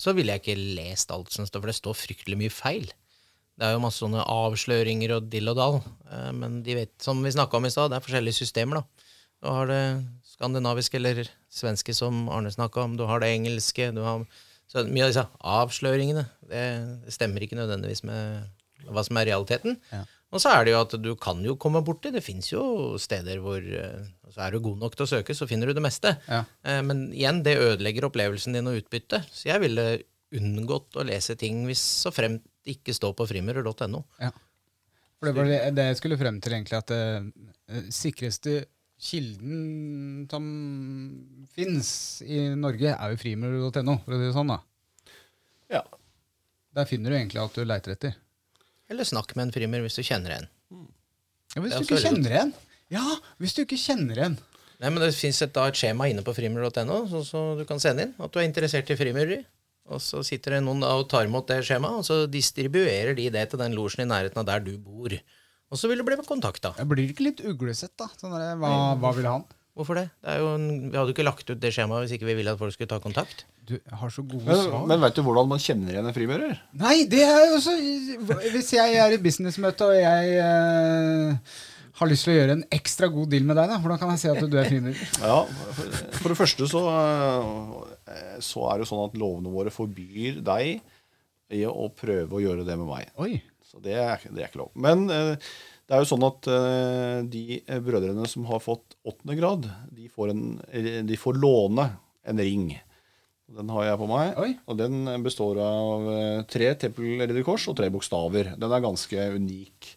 så ville jeg ikke lest alt som står, for det står fryktelig mye feil. Det er jo masse sånne avsløringer og dill og dall, eh, men de vet, som vi snakka om i stad, det er forskjellige systemer, da. Du har det skandinaviske eller svenske, som Arne snakka om, du har det engelske, du har så Mye av disse avsløringene, det, det stemmer ikke nødvendigvis med hva som er realiteten. Ja. Og så er det jo at du kan jo komme borti Det fins jo steder hvor eh, Så er du god nok til å søke, så finner du det meste. Ja. Eh, Men igjen, det ødelegger opplevelsen din og utbyttet. Så jeg ville unngått å lese ting hvis så fremt det ikke står på frimurer.no. Ja. For det var det, det jeg skulle frem til, egentlig, at det sikreste kilden som fins i Norge, er jo frimur.no, for å si det sånn. da. Ja. Der finner du egentlig alt du leiter etter. Eller snakk med en frimur hvis du kjenner en. Ja, hvis du ikke kjenner en. Ja, hvis du ikke kjenner en. Nei, men Det fins et, da et skjema inne på frimur.no, så, så du kan sende inn at du er interessert i frimureri. Og så sitter det noen da og tar imot det skjemaet, og så distribuerer de det til den losjen i nærheten av der du bor. Og så vil du bli kontakta. Blir blir ikke litt uglesett, da? Sånn der, hva, hva vil han? Hvorfor det? det er jo en, vi hadde jo ikke lagt ut det skjemaet hvis ikke vi ville at folk skulle ta kontakt. Du har så gode Men, svar. men vet du hvordan man kjenner igjen en frimurer? Nei, det er jo så Hvis jeg er i businessmøte, og jeg eh, har lyst til å gjøre en ekstra god deal med deg, da, hvordan kan jeg si at du er frimurer? Ja, for, for det første så, eh, så er det jo sånn at lovene våre forbyr deg i å prøve å gjøre det med meg. Oi. Så det er, det er ikke lov. Men eh, det er jo sånn at eh, de eh, brødrene som har fått åttende grad, de får, en, de får låne en ring. Den har jeg på meg. Oi. Og den består av tre Tempel-ridderkors og tre bokstaver. Den er ganske unik.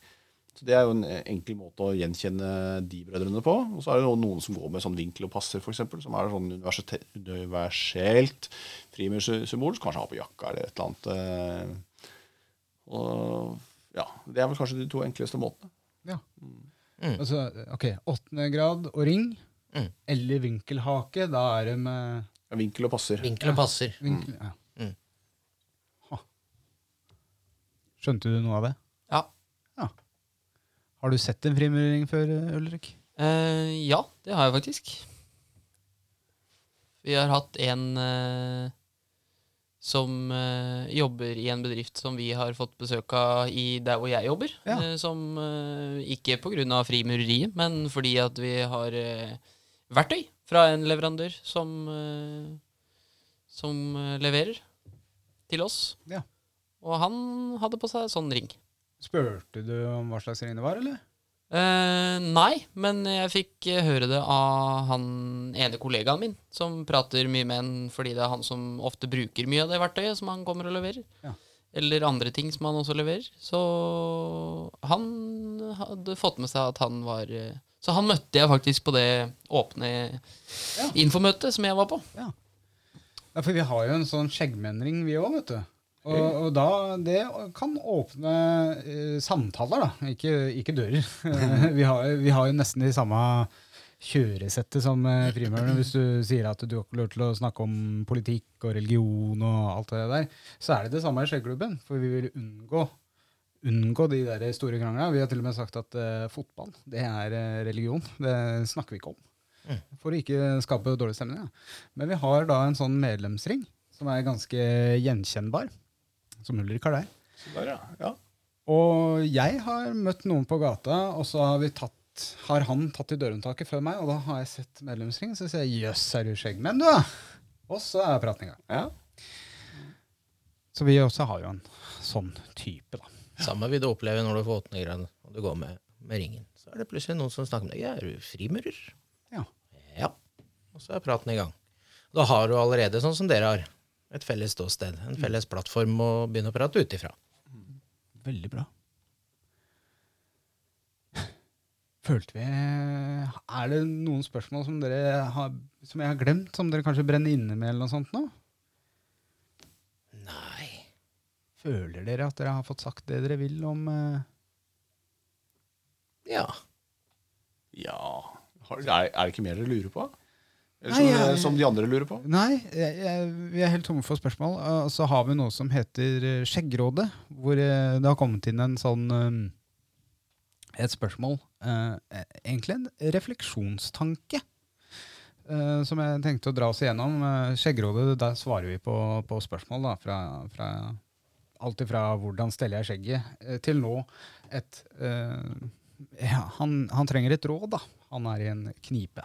Så Det er jo en enkel måte å gjenkjenne de brødrene på. Og så er det noen som går med sånn vinkel og passer, f.eks., som er sånn universelt frimursymbol, som kanskje har på jakka eller et eller annet. Eh. Og ja, Det er vel kanskje de to enkleste måtene. Ja. Mm. Altså, ok, åttende grad og ring, Mm. eller vinkelhake, da er det med Ja, vinkel og passer. Vinkelen passer. vinkel, ja. Mm. Ha. Skjønte du noe av det? Ja. Har du sett en frimurering før, Ulrik? Uh, ja, det har jeg faktisk. Vi har hatt en eh, som uh, jobber i en bedrift som vi har fått besøk av i der hvor jeg jobber. Ja. Uh, som uh, ikke pga. frimureriet, men fordi at vi har uh, verktøy fra en leverandør som, som leverer til oss. Ja. Og han hadde på seg sånn ring. Spurte du om hva slags ring det var, eller? Eh, nei, men jeg fikk eh, høre det av han ene kollegaen min, som prater mye med en fordi det er han som ofte bruker mye av det verktøyet som han kommer og leverer. Ja. Eller andre ting som han også leverer. Så han hadde fått med seg at han var eh, Så han møtte jeg faktisk på det åpne infomøtet som jeg var på. Ja, for vi har jo en sånn skjeggmennring, vi òg, vet du. Og, og da, det kan åpne uh, samtaler, da, ikke, ikke dører. vi, har, vi har jo nesten de samme kjøresettet som uh, frimurerne. Hvis du sier at du har ikke lov til å snakke om politikk og religion og alt det der, så er det det samme i skjeggklubben. For vi vil unngå, unngå de der store kranglene. Vi har til og med sagt at uh, fotball, det er eh, religion. Det snakker vi ikke om. For å ikke skape dårlig stemning. Ja. Men vi har da en sånn medlemsring som er ganske gjenkjennbar. Som Ulrik har der. Så der, ja. ja. Og jeg har møtt noen på gata, og så har, vi tatt, har han tatt i dørhåndtaket før meg, og da har jeg sett medlemsring, så sier jeg 'jøss, er du skjeggmenn, du', da? Og så er praten i gang. ja. Så vi også har jo en sånn type, da. Samme vil du oppleve når du får åttende grad og du går med, med ringen. Så er det plutselig noen som snakker med deg. Er du frimurer? Ja. Ja. Og så er praten i gang. Da har du allerede, sånn som dere har, et felles ståsted. En felles plattform å begynne å prate ut ifra. Veldig bra. Følte vi Er det noen spørsmål som dere har Som jeg har glemt, som dere kanskje brenner inne med, eller noe sånt nå? Nei. Føler dere at dere har fått sagt det dere vil om uh... Ja. ja. Er, er det ikke mer dere lurer på? Eller Nei, som, jeg- som de andre lurer på? Nei, jeg, jeg, vi er helt tomme for spørsmål. Og så har vi noe som heter eh, Skjeggrådet, hvor eh, det har kommet inn en sånn eh, et spørsmål. eh, egentlig en refleksjonstanke. eh, som jeg tenkte å dra oss igjennom. Eh, Skjeggrådet, der svarer vi på, på spørsmål da, fra, fra alt ifra 'hvordan steller jeg skjegget' eh, til nå et eh, ja, han, han trenger et råd, da. Han er i en knipe.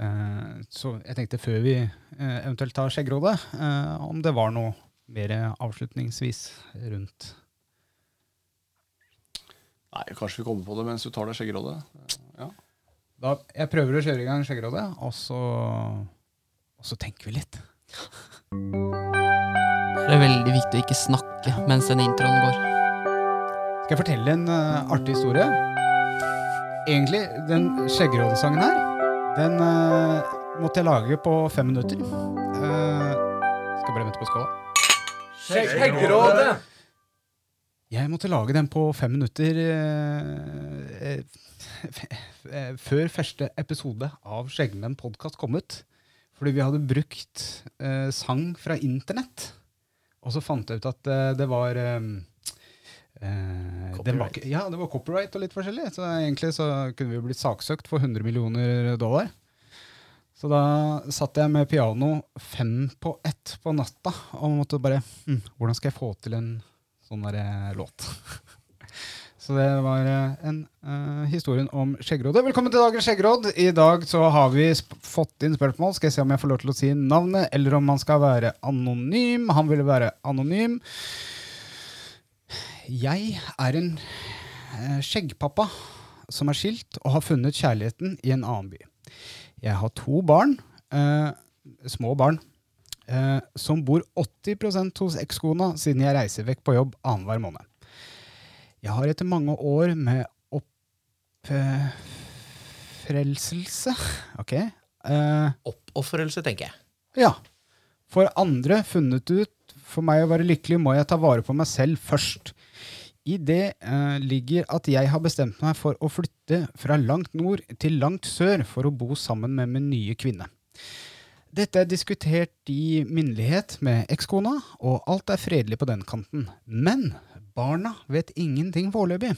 Eh, så jeg tenkte før vi eh, eventuelt tar skjeggrådet, eh, om det var noe mer avslutningsvis rundt Nei, kanskje vi kommer på det mens du tar det skjeggerådet. Ja. da, Jeg prøver å kjøre i gang skjeggrådet, og så, og så tenker vi litt. Det er veldig viktig å ikke snakke mens den introen går. Skal jeg fortelle en uh, artig historie? Egentlig, den skjeggrådesangen her, den uh, måtte jeg lage på fem minutter. Uh, skal bare vente på skåla. Skjeggrådet! Jeg måtte lage den på fem minutter uh, før første episode av Skjeggmenn podkast kom ut. Fordi vi hadde brukt sang fra internett. Og så fant jeg ut at det var eh, eh, var ja, det var copyright og litt forskjellig. Så egentlig så kunne vi blitt saksøkt for 100 millioner dollar. Så da satt jeg med piano fem på ett på natta og måtte bare hm, Hvordan skal jeg få til en sånn der eh, låt. Så det var eh, en uh, historien om skjeggrådet. Velkommen til dagens skjeggråd. I dag så har vi fått inn spørsmål. Skal jeg se om jeg får lov til å si navnet, eller om han skal være anonym. Han ville være anonym. Jeg er en eh, skjeggpappa som er skilt og har funnet kjærligheten i en annen by. Jeg har to barn. Eh, små barn. eh, som bor 80% hos ekskona siden jeg reiser vekk på jobb annenhver måned. Jeg har etter mange år med oppfrelselse Ok. Eh, Oppofrelse, tenker jeg. ja. For andre funnet ut for meg å være lykkelig må jeg ta vare på meg selv først. I det eh, ligger at jeg har bestemt meg for å flytte fra langt nord til langt sør for å bo sammen med min nye kvinne. Dette er diskutert i minnelighet med ekskona, og alt er fredelig på den kanten. Men barna vet ingenting foreløpig.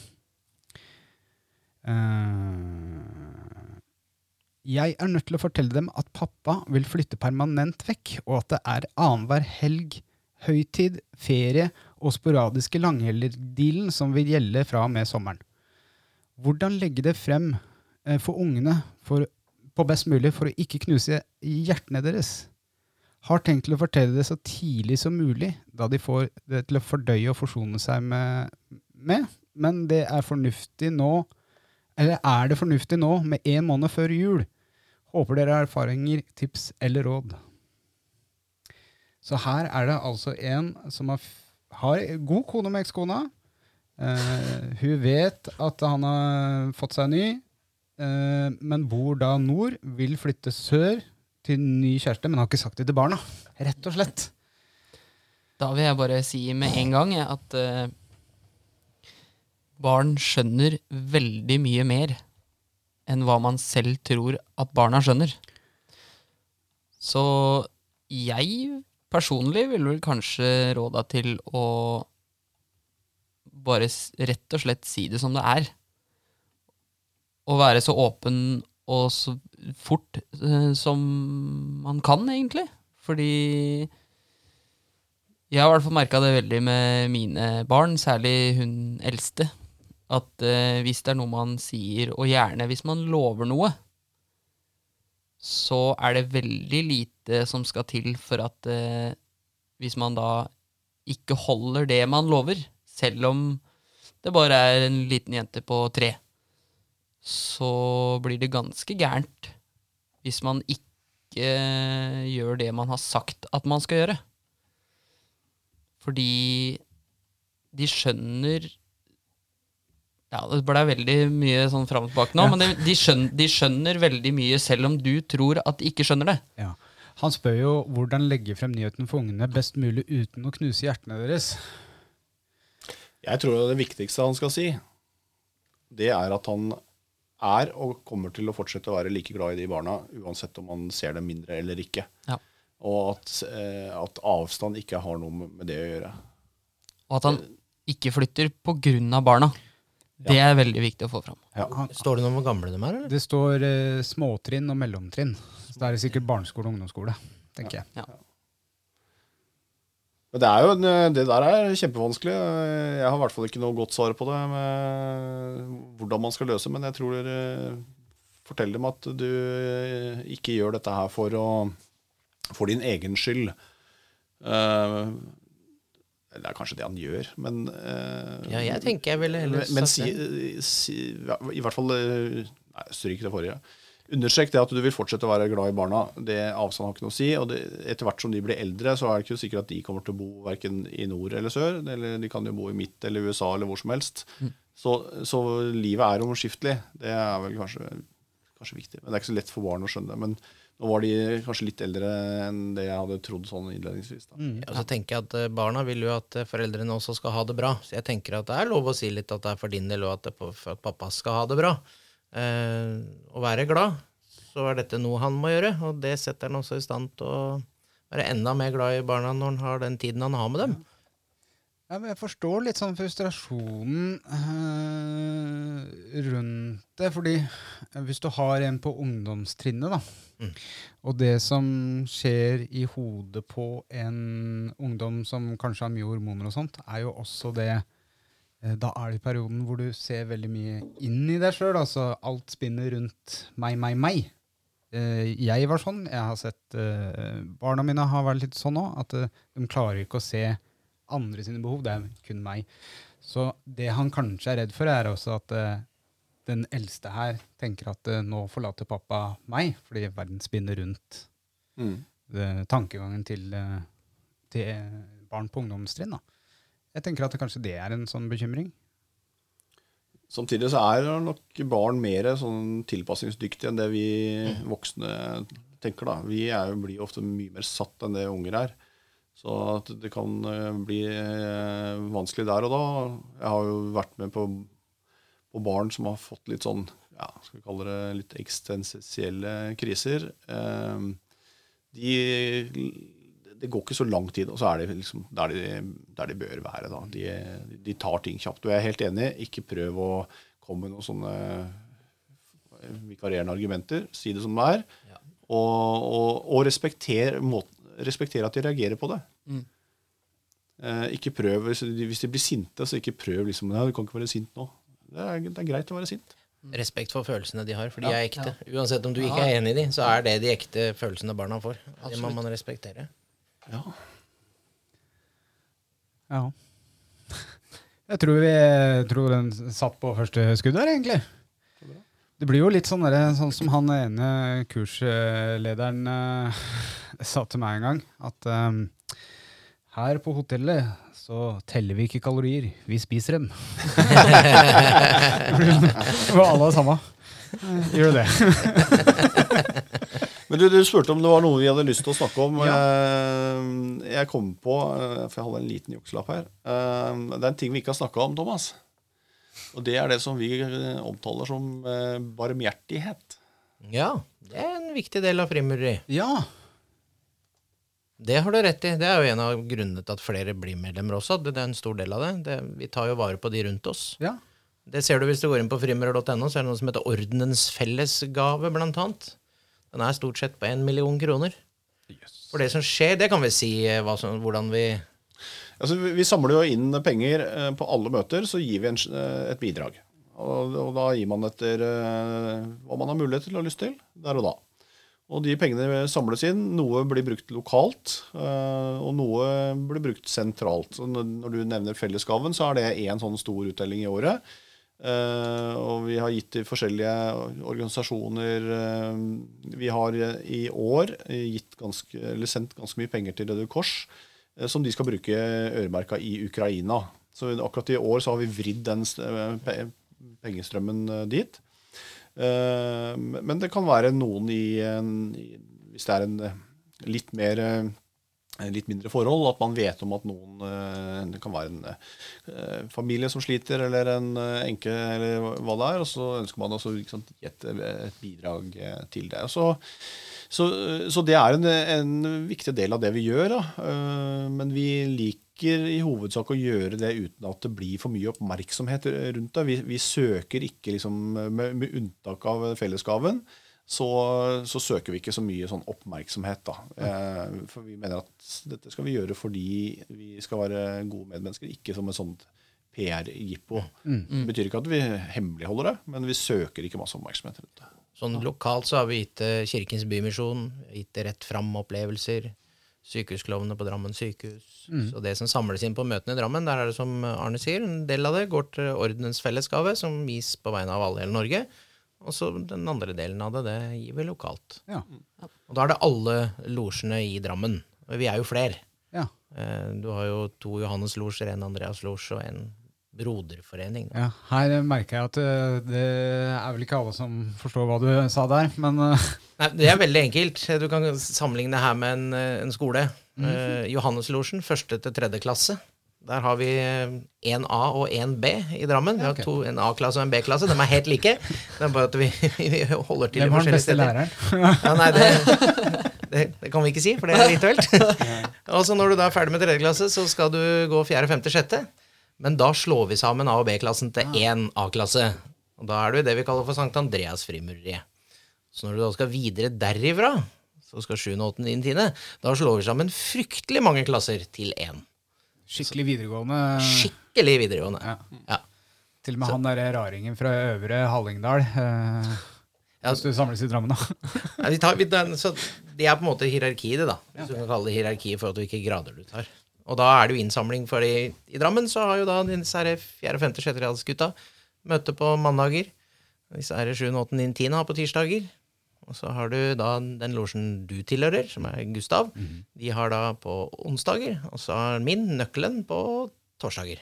Eh, jeg er nødt til å fortelle dem at pappa vil flytte permanent vekk, og at det er annenhver helg, høytid, ferie og sporadiske langhelger-dealen som vil gjelde fra og med sommeren. Hvordan legge det frem eh, for ungene for, på best mulig for å ikke knuse hjertene deres? Har tenkt til å fortelle det så tidlig som mulig, da de får det til å fordøye og forsone seg med, med. men det er fornuftig nå eller er det fornuftig nå, med én måned før jul? Håper dere har erfaringer, tips eller råd. Så her er det altså en som har, har god kone med ekskona. Uh, hun vet at han har fått seg ny, uh, men bor da nord, vil flytte sør til ny kjæreste, men har ikke sagt det til barna. Rett og slett. Da vil jeg bare si med en gang at uh, barn skjønner veldig mye mer enn hva man selv tror at barna skjønner. Så jeg personlig ville vel kanskje råda til å bare rett og slett si det som det er. Og være så åpen og så fort eh, som man kan, egentlig. Fordi jeg har i hvert fall merka det veldig med mine barn, særlig hun eldste. At eh, hvis det er noe man sier, og gjerne hvis man lover noe, så er det veldig lite som skal til for at eh, hvis man da ikke holder det man lover, selv om det bare er en liten jente på tre, så blir det ganske gærent hvis man ikke gjør det man har sagt at man skal gjøre. Fordi de skjønner Ja, det ble veldig mye sånn fram og tilbake nå, Ja. men de, de, skjønner, de skjønner veldig mye selv om du tror at de ikke skjønner det. Ja. Han spør jo hvordan legge frem nyheten for ungene best mulig uten å knuse hjertene deres. Jeg tror det viktigste han skal si, det er at han er og kommer til å fortsette å være like glad i de barna, uansett om han ser dem mindre eller ikke. Ja. Og at, eh, at avstand ikke har noe med det å gjøre. Og at han ikke flytter av barna. Det er veldig viktig å få fram. Står det noe om hvor gamle de er, eller? det står eh, småtrinn og mellomtrinn. Så da er det sikkert barneskole og ungdomsskole, tenker jeg. Men det, er jo, en- det der er kjempevanskelig. Jeg har i hvert fall ikke noe godt svar på det med hvordan man skal løse, men jeg tror dere forteller dem at du ikke gjør dette her for, å, for din egen skyld. Eh, det er kanskje det han gjør, men uh, Ja, jeg tenker jeg ville heller Men, si, si I hvert fall eh, Nei, stryk det forrige. Understrek det at du vil fortsette å være glad i barna. Det Avstand har ikke noe å si. og det, Etter hvert som de blir eldre, så er det ikke sikkert at de kommer til å bo verken i nord eller sør. Eller de kan jo bo i midt eller USA eller hvor som helst. Så, så livet er omskiftelig. Det er vel kanskje, kanskje viktig. Men det er ikke så lett for barn å skjønne. Men nå var de kanskje litt eldre enn det jeg hadde trodd sånn innledningsvis. Da. Ja, så tenker jeg at eh, Barna vil jo at eh, foreldrene også skal ha det bra. Så jeg tenker at det er lov å si litt at det er for din del, og at, det, på- for at pappa skal ha det bra. Eh, å være glad, så er dette noe han må gjøre. Og det setter han også i stand til å være enda mer glad i barna når han har den tiden han har med dem. Ja, jeg forstår litt sånn frustrasjonen øh, rundt det. Fordi hvis du har en på ungdomstrinnet, da, og det som skjer i hodet på en ungdom som kanskje har mye hormoner og sånt, er jo også det eh, Da er det perioden hvor du ser veldig mye inn i deg sjøl. Altså alt spinner rundt meg, meg, meg. Eh, jeg var sånn. Jeg har sett eh, Barna mine har vært litt sånn òg, at de klarer ikke å se andre sine behov. Det er kun meg. Så det han kanskje er redd for, er også at den eldste her tenker at eh, nå forlater pappa meg, fordi verden spinner rundt Mm. det, tankegangen til, eh, til barn på ungdomstrinn. da. Jeg tenker at det kanskje det er en sånn bekymring. Samtidig så er nok barn mer sånn tilpasningsdyktige enn det vi voksne tenker. da. Vi er, blir ofte mye mer satt enn det unger er. Så det kan eh, bli eh, vanskelig der og da. Jeg har jo vært med på, på barn som har fått litt sånn ja, skal vi kalle det litt eksistensielle kriser. Eh, De, det går ikke så lang tid, og så er de liksom der de, der de bør være. Da. De, de tar ting kjapt. Og jeg er helt enig, ikke prøv å komme med noen sånne vikarierende argumenter. Si det som det er. Ja. Og, og, og respekter, må, respekter at de reagerer på det. Mm. Eh, ikke prøv, hvis de blir sinte, så ikke prøv liksom ja, du kan ikke være sint nå. Det er, det er greit å være sint. Respekt for følelsene de har, for de Ja. er ekte. Uansett om du ikke er enig i de, så er det de ekte følelsene barna får. Det må man respektere. Ja. Ja. Jeg tror, vi, tror den satt på første skudd her, egentlig. Det blir jo litt sånn, der, sånn som han ene kurslederen uh, sa til meg en gang, at um, her på hotellet så teller vi ikke kalorier, vi spiser dem. For alle er samme. Eh, Gjør du det? Men du, du spurte om det var noe vi hadde lyst til å snakke om. Ja. Jeg kom på, eh, for jeg hadde en liten jukselapp her Eh, Det er en ting vi ikke har snakka om, Thomas. Og det er det som vi eh, omtaler som eh, barmhjertighet. Ja, det er en viktig del av frimureri. Ja. Det har du rett i. Det er jo en av grunnene til at flere blir medlemmer også. Det det er en stor del av det. det vi tar jo vare på de rundt oss. ja. Det ser du hvis du går inn på frimureri.no, så er det noe som heter Ordenens fellesgave, blant annet. Den er stort sett på én million kroner. For det som skjer, det kan vi si eh, som, hvordan vi Altså, vi, samler jo inn penger eh, på alle møter, så gir vi en, eh, et bidrag. Og, og da gir man etter hva man har mulighet til og lyst til der og da. Og de pengene samles inn. Noe blir brukt lokalt, eh, og noe blir brukt sentralt. Så når du nevner fellesgaven, så er det én sånn stor uttelling i året. Eh, og vi har gitt til forskjellige organisasjoner eh, Vi har i år ganske, sendt ganske mye penger til Røde Kors, som de skal bruke øremerka i Ukraina. Så akkurat i år så har vi vridd den pengestrømmen dit. Eh, Men det kan være noen i, Hvis det er en eh, litt mer eh, litt mindre forhold, at man vet om at noen Det kan være en familie som sliter, eller en enke, eller hva det er. Og så ønsker man å gi et, et bidrag til det. Så, så, så det er en, en viktig del av det vi gjør. Da. Men vi liker i hovedsak å gjøre det uten at det blir for mye oppmerksomhet rundt det. Vi, vi søker ikke, liksom, med, med unntak av fellesgaven, så, så søker vi ikke så mye sånn oppmerksomhet. Da. Eh, for vi mener at dette skal vi gjøre fordi vi skal være gode medmennesker, ikke som et sånt PR-jippo. Det betyr ikke at vi hemmeligholder det, men vi søker ikke masse oppmerksomhet rundt det. Sånn lokalt så har vi gitt Kirkens Bymisjon, gitt Rett Fram-opplevelser, Sykehusklovnene på Drammen sykehus. Så det som samles inn på møtene i Drammen, der er det som Arne sier, en del av det går til Ordenens fellesgave, som gis på vegne av alle i hele Norge. Og så den andre delen av det, det gir vi lokalt. Ja. Og da er det alle losjene i Drammen. Vi er jo flere. Ja. Eh, Du har jo to Johannes-losjer, en Andreas-losj og en broderforening. da. Ja, her merker jeg at eh, det er vel ikke alle som forstår hva du sa der, men eh, Nei, Det er veldig enkelt. Du kan sammenligne her med en, eh, en skole. Eh, Johanneslosjen, første til tredje klasse. Der har vi én A og én B i Drammen. Vi har to, en A-klasse og en B-klasse. De er helt like. Det er bare at vi, vi holder til i hvem har den beste læreren? Ja, nei, det, det, det kan vi ikke si, for det er rituelt. og så når du da er ferdig med tredje klasse, så skal du gå fjerde, femte, sjette. Men da slår vi sammen A- og B-klassen til én A-klasse. Og da er du i det vi kaller for Sankt Andreas frimureriet. Så når du da skal videre derifra, så skal 7., 8., 9., 10., da slår vi sammen fryktelig mange klasser til én. Skikkelig videregående. Skikkelig videregående. Ja. Ja. Til og med han derre raringen fra Øvre Hallingdal. Eh, Ja. hvis du samles i Drammen, da. Nei, vi tar, vi, den, så det er på en måte hierarkiet, det, da. Hvis du kan kalle det hierarki for at du ikke grader du tar. Og da er det jo innsamling, for i, i Drammen så har jo da disse her fjerde, femte, sjette gradsgutta møte på mandager. Disse her sjuende, åttende, niende, tiende har på tirsdager. Og så har du da den losjen du tilhører, som er Gustav. De har da på onsdager. Og så har min nøkkelen på torsdager.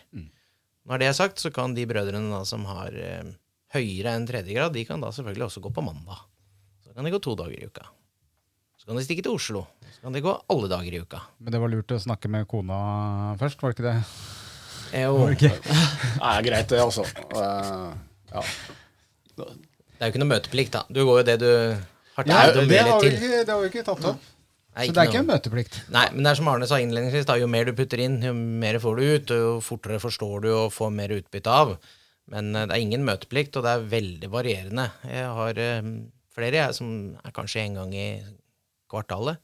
Når det er sagt, så kan de brødrene da som har eh, høyere enn tredje grad, de kan da selvfølgelig også gå på mandag. Så kan de gå to dager i uka. Så kan de stikke til Oslo. Så kan de gå alle dager i uka. Men det var lurt å snakke med kona først, var det ikke det? Jo. Var det ikke? Det er greit, det, altså. Uh, ja. Det er jo ikke noe møteplikt, da. Du går jo det du har tid og det, har mulighet til. ikke, det har vi ikke tatt opp. Nei, Så det er ikke noe- en møteplikt. Nei, men det er som Arne sa innledningsvis, da, jo mer du putter inn, jo mer får du ut, og jo fortere forstår du og får mer utbytte av. Men eh, det er ingen møteplikt, og det er veldig varierende. Jeg har eh, flere jeg, som er kanskje en gang i kvartalet,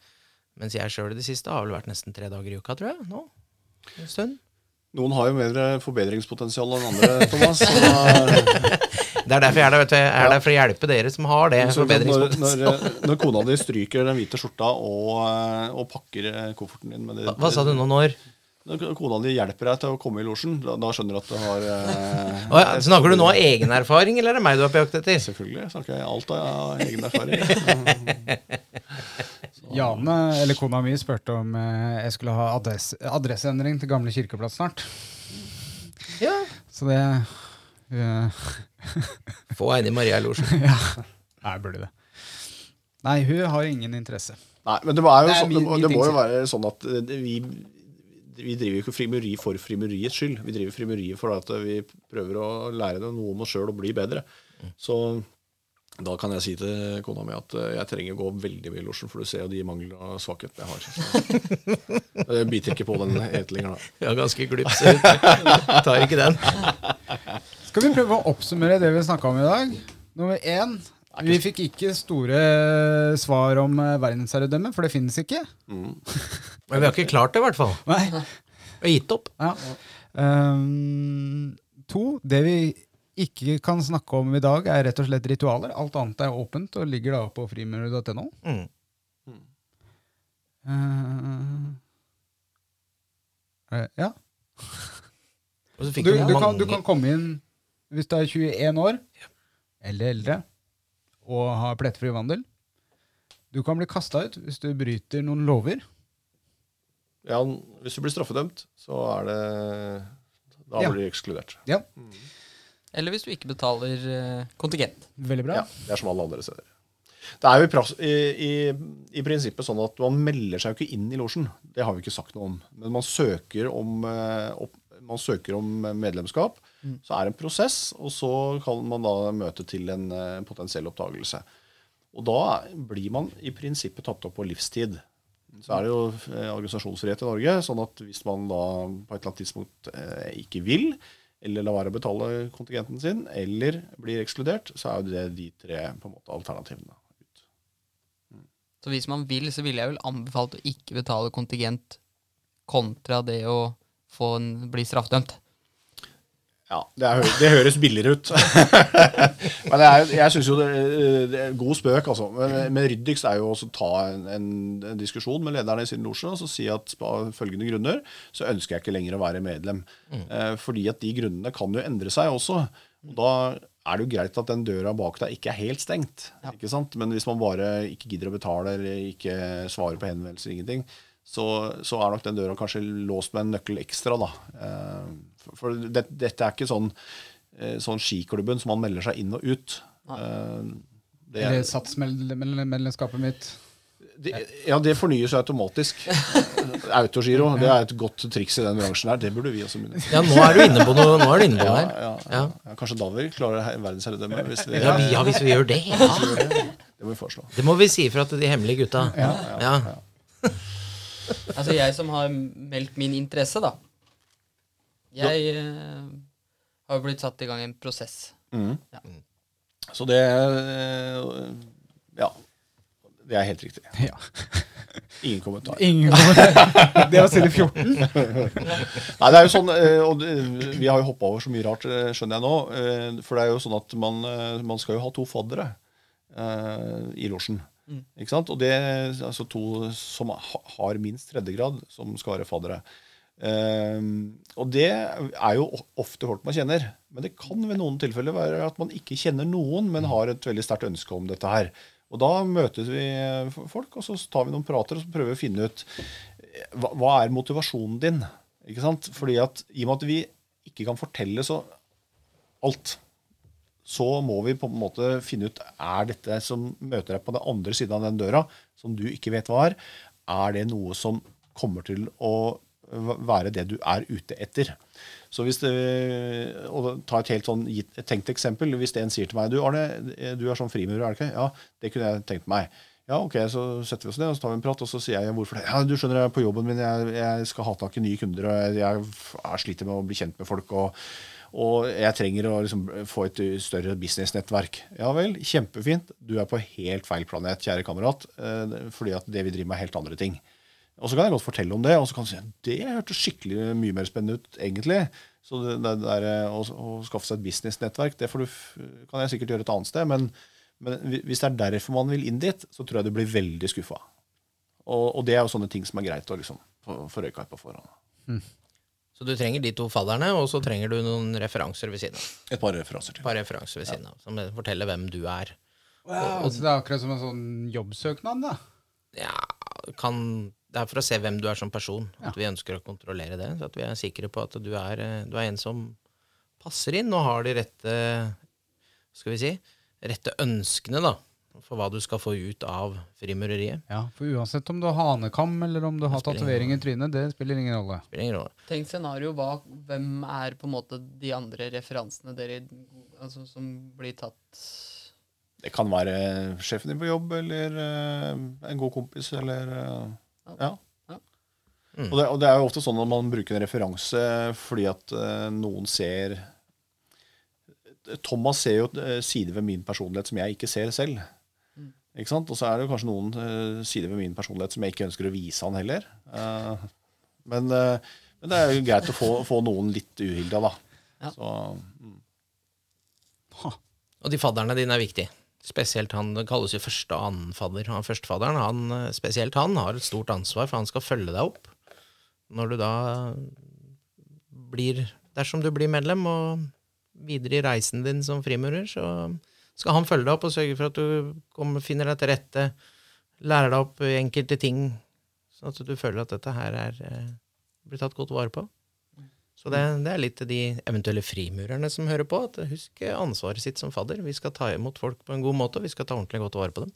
mens jeg sjøl i det siste har vel vært nesten tre dager i uka, tror jeg, nå. En stund. Noen har jo mer forbedringspotensial enn andre, Thomas. Så, eh, Det er derfor jeg er der, vet du. Jeg er der for å hjelpe dere som har det så når, forbedringspotensialet. når, når kona di stryker den hvite skjorta og, eh, og pakker eh, kofferten din med det, Hva, hva sa du nå, når? Kona di hjelper deg til å komme i losjen, da, da skjønner du at du har eh, oh, ja, Snakker du nå av egen erfaring, eller er det meg du er på jakt etter? Selvfølgelig snakker jeg alt av egen erfaring. Jane, eller kona mi, spurte om eh, jeg skulle ha adresse, adresseendring til gamle kirkeplass snart. Ja. Så det uh, Få henne i Maria-losjen. Ja. Nei, burde det. Nei, hun har ingen interesse. Nei, men det, jo Det er sånn, det, må, det må jo være sånn at eh, vi, vi driver jo ikke frimuri for frimuriets skyld. Vi driver frimuriet for at vi prøver å lære noe om oss sjøl og bli bedre. Så da kan jeg si til kona mi at eh, jeg trenger å gå veldig mye i losjen, for du ser jo de mangler og svakhetene jeg har. Så Jeg biter ikke på den helt lenger, da. Ja, ganske glups ut. Tar ikke den. Skal vi prøve å oppsummere det vi snakka om i dag? Nummer én. Vi fikk ikke store svar om eh, verdensherredømme, for det finnes ikke. Men vi har ikke klart det, i hvert fall. Nei. Vi har gitt opp. Ja. Um, to, det vi ikke kan snakke om i dag, er rett og slett ritualer. Alt annet er åpent og ligger da på frimureri.no. Mm. Uh, eh, ja. Du, du, kan, du kan komme inn hvis du er 21 år eller eldre og har plettfri vandel. Du kan bli kasta ut hvis du bryter noen lover. Ja, hvis du blir straffedømt, så er det Da Ja. blir du ekskludert. Ja, Eller hvis du ikke betaler eh, kontingent. veldig bra. Ja, det er som alle andre steder. Det er jo i, pras- i, i, i prinsippet sånn at man melder seg jo ikke inn i losjen. Det har vi ikke sagt noe om. Men man søker om, eh, opp, man søker om medlemskap. Så er det en prosess, og så kan man da møte til en eh, potensiell oppdagelse. Og da blir man i prinsippet tatt opp på livstid. Så er det jo eh, organisasjonsfrihet i Norge, sånn at hvis man da på et eller annet tidspunkt eh, ikke vil, eller lar være å betale kontingenten sin, eller blir ekskludert, så er jo det de tre på en måte alternativene. ut. Så hvis man vil, så ville jeg vel anbefalt å ikke betale kontingent kontra det å en, bli straffedømt. Ja, det, er, det høres billigere ut. Men det er, jeg syns jo det, det er god spøk, altså. Men, men ryddigst er jo også å ta en, en, en diskusjon med lederne i sin losje og si at av følgende grunner så ønsker jeg ikke lenger å være medlem. Eh, fordi at de grunnene kan jo endre seg også. Og da er det jo greit at den døra bak deg ikke er helt stengt. ikke sant? Men hvis man bare ikke gidder å betale eller ikke svarer på henvendelser, ingenting, så, så er nok den døra kanskje låst med en nøkkel ekstra. da. Eh, for for det, dette er ikke sånn, eh, sånn skiklubben som man melder seg inn og ut. Eh, det, Eller satsmedlemskapet mitt. det, ja, det fornyes jo automatisk. Autogiro det er et godt triks i den bransjen her. Det burde vi også begynne med. Ja, nå er du inne på noe, nå er du inne på Ja, her. ja, ja. ja, kanskje da vi klarer he- verdensherredømme. Hvis vi, Ja, vi, ja, hvis vi gjør det. Ja. Det må vi foreslå. Det må vi si ifra til de hemmelige gutta. Ja. Altså jeg som har meldt min interesse, da. Jeg eh, har jo blitt satt i gang en prosess. Ja. Så det eh, Ja. Det er helt riktig. Ja. Ingen kommentar. Ingen kommentar. Det var side 14. Nei, det er jo sånn, eh, og Vi har jo hoppa over så mye rart, eh, skjønner jeg nå. eh, For det er jo sånn at man, man skal jo ha to faddere i losjen. Ikke sant? Og det altså to som har minst tredjegrad, som skal være faddere. Um, og det er jo ofte folk man kjenner. Men det kan ved noen tilfeller være at man ikke kjenner noen, men har et veldig sterkt ønske om dette her. Og da møtes vi eh, folk, og så tar vi noen prater og så prøver vi å finne ut eh, hva, hva er motivasjonen din. Ikke sant? Fordi at i og med at vi ikke kan fortelle så alt, så må vi på en måte finne ut er dette som møter deg på den andre siden av den døra, som du ikke vet hva er, er det noe som kommer til å være det du er ute etter. Så hvis det, og Ta et helt sånn tenkt eksempel. Hvis en sier til meg du Arne, du er sånn frimurer, er det ikke? Ja, det kunne jeg tenkt meg. Ja, ok, Så setter vi oss ned og så tar vi en prat, og så sier jeg hvorfor det. Ja, du skjønner, jeg er på jobben min, jeg, jeg skal ha tak i nye kunder, og jeg, jeg, sliter med å bli kjent med folk. og og jeg trenger å liksom få et større businessnettverk. Ja vel, kjempefint. Du er på helt feil planet, kjære kamerat. eh, Fordi at det vi driver med, er helt andre ting. Og så kan jeg godt fortelle om det, og så kan du si det hørtes skikkelig mye mer spennende ut, egentlig. Så det, det der, eh, å, å skaffe seg et businessnettverk, det du, kan jeg sikkert gjøre et annet sted. Men, men hvis det er derfor man vil inn dit, så tror jeg du blir veldig skuffa. Og, og det er jo sånne ting som er greit å liksom få røyka på forhånd. Så du trenger de to fadderne, og så trenger du noen referanser ved siden av. Et par referanser til. Et par referanser ved siden av, som forteller hvem du er. Og Så det er akkurat som en sånn jobbsøknad, da. Ja, kan, det er for å se hvem du er som person. At vi ønsker å kontrollere det. Så at vi er sikre på at du er, eh, du er en som passer inn og har de rette skal vi si, rette ønskene da, for hva du skal få ut av frimureriet. Ja, For uansett om du har hanekam eller om du har tatovering i trynet, det spiller ingen rolle. Spiller ingen rolle. Tenk scenario, hva, hvem er på en måte de andre referansene dere altså, som blir tatt Det kan være sjefen din på jobb, eller uh, en god kompis, eller uh, Ja. Mm. Og, det, og det er jo ofte sånn at man bruker en referanse fordi at uh, noen ser Thomas ser jo sider ved min personlighet som jeg ikke ser selv. Ikke sant? Og så er det jo kanskje noen uh, sider ved min personlighet som jeg ikke ønsker å vise han heller. Uh, men, uh, men det er jo greit å få, få noen litt uhilda, da. Ja. Så, Og de fadderne dine er viktige. Spesielt han det kalles jo første og annenfadder. Han førstefadderen, han, spesielt han, har et stort ansvar, for han skal følge deg opp. Når du da blir Dersom du blir medlem og videre i reisen din som frimurer, så skal han følge deg opp og sørge for at du kommer, finner deg til rette, lærer deg opp enkelte ting, sånn at du føler at dette her er, eh, blir tatt godt vare på. Så det, det er litt til de eventuelle frimurerne som hører på, at husk ansvaret sitt som fadder. Vi skal ta imot folk på en god måte, og vi skal ta ordentlig godt vare på dem.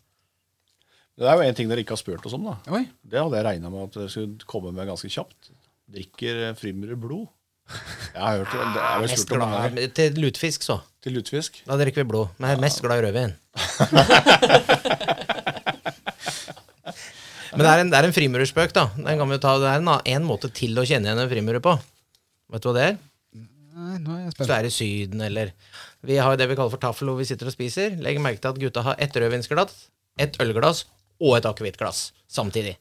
det er jo en ting dere ikke har spurt oss om, da. Oi, Det hadde jeg regna med at dere skulle komme med ganske kjapt. Drikker frimurer blod? Jeg har hørt det. det er vel Mest spurt om det her. til lutefisk, så. Til lutefisk. Da drikker vi blod. Men jeg er mest glad i rødvin. Men det er en, det er en frimurerspøk, da. Den kan vi ta, det er en, en måte til å kjenne igjen en frimurer på. Vet du hva det er? Nei, nå er jeg Hvis du er i Syden, eller Vi har jo det vi kaller for taffel, hvor vi sitter og spiser. Legg merke til at gutta har ett rødvinsglass, ett ølglass og et akevittglass samtidig.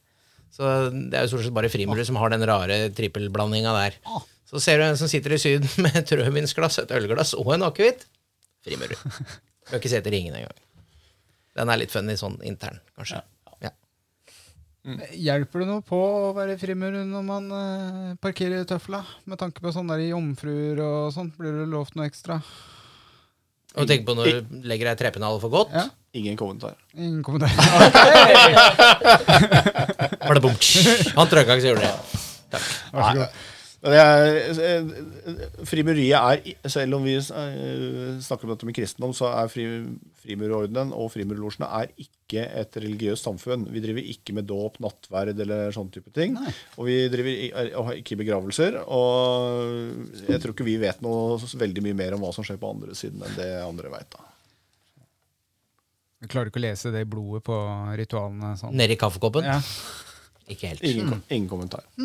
Så det er jo stort sett bare frimurere som har den rare trippelblandinga der. Så ser du en som sitter i Syden med et rødvinsglass, et ølglass og en akevitt. Frimurer. Bør ikke se etter ringen engang. Den er litt funny sånn intern, kanskje. Ja. Hjelper det noe på å være frimurer når man eh, parkerer tøfla? Med tanke på sånne der jomfruer og sånt, blir det lovt noe ekstra? Og tenk på når du legger deg i treppenalet for godt. Ja, Ingen kommentar. ingen kommentar. Var det bom? Han trøkka ikke, så gjorde det. Takk. Vær så god. Men eh, Frimureriet er, selv om vi eh, snakker om dette med kristendom, så er fri, Frimurordenen og Frimurlosjene er ikke et religiøst samfunn. Vi driver ikke med dåp, nattverd eller sånne type ting. Nei. Og vi driver i- er- og har ikke begravelser. Og jeg tror ikke vi vet noe veldig mye mer om hva som skjer på andre siden enn det andre veit. Klarer du ikke å lese det blodet på ritualene. Sånn. Nedi kaffekoppen? Ja. Ikke helt. Ingen, kom- ingen kommentar.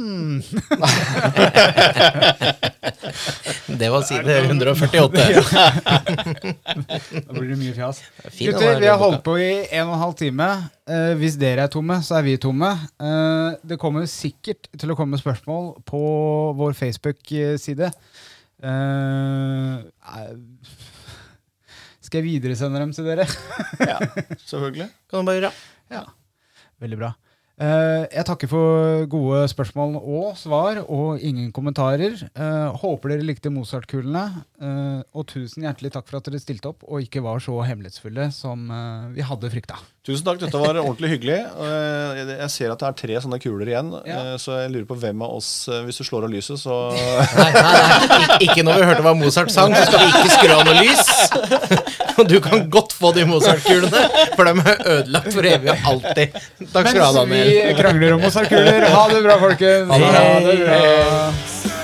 Det var side 148. Da blir det mye fjas. Gutter, vi har holdt på i en og en halv time. Uh, hvis dere er tomme, så er vi tomme. Uh, det kommer sikkert til å komme spørsmål på vår Facebook-side. Eh, eh, skal jeg videresende dem til dere? Ja, selvfølgelig. Kan du bare gjøre. Ja, veldig bra. Eh, jeg takker for gode spørsmål og svar, og ingen kommentarer. Eh, håper dere likte Mozart-kulene. eh, og tusen hjertelig takk for at dere stilte opp og ikke var så hemmelighetsfulle som vi hadde frykta. Tusen takk, dette var ordentlig hyggelig. Eh, Jeg ser at det er tre sånne kuler igjen, Ja. eh, så jeg lurer på hvem av oss eh, Hvis du slår av lyset, så Nei, nei, nei. Ikke når vi hørte hva Mozart sang, så skal vi ikke skru av noe lys. Og du kan godt få de Mozart-kulene, for de er ødelagt for evig og alltid. Takk skal du ha, Daniel. Mens vi krangler om Mozart-kuler. Ha det bra, folkens. Ha det bra. Ha det bra.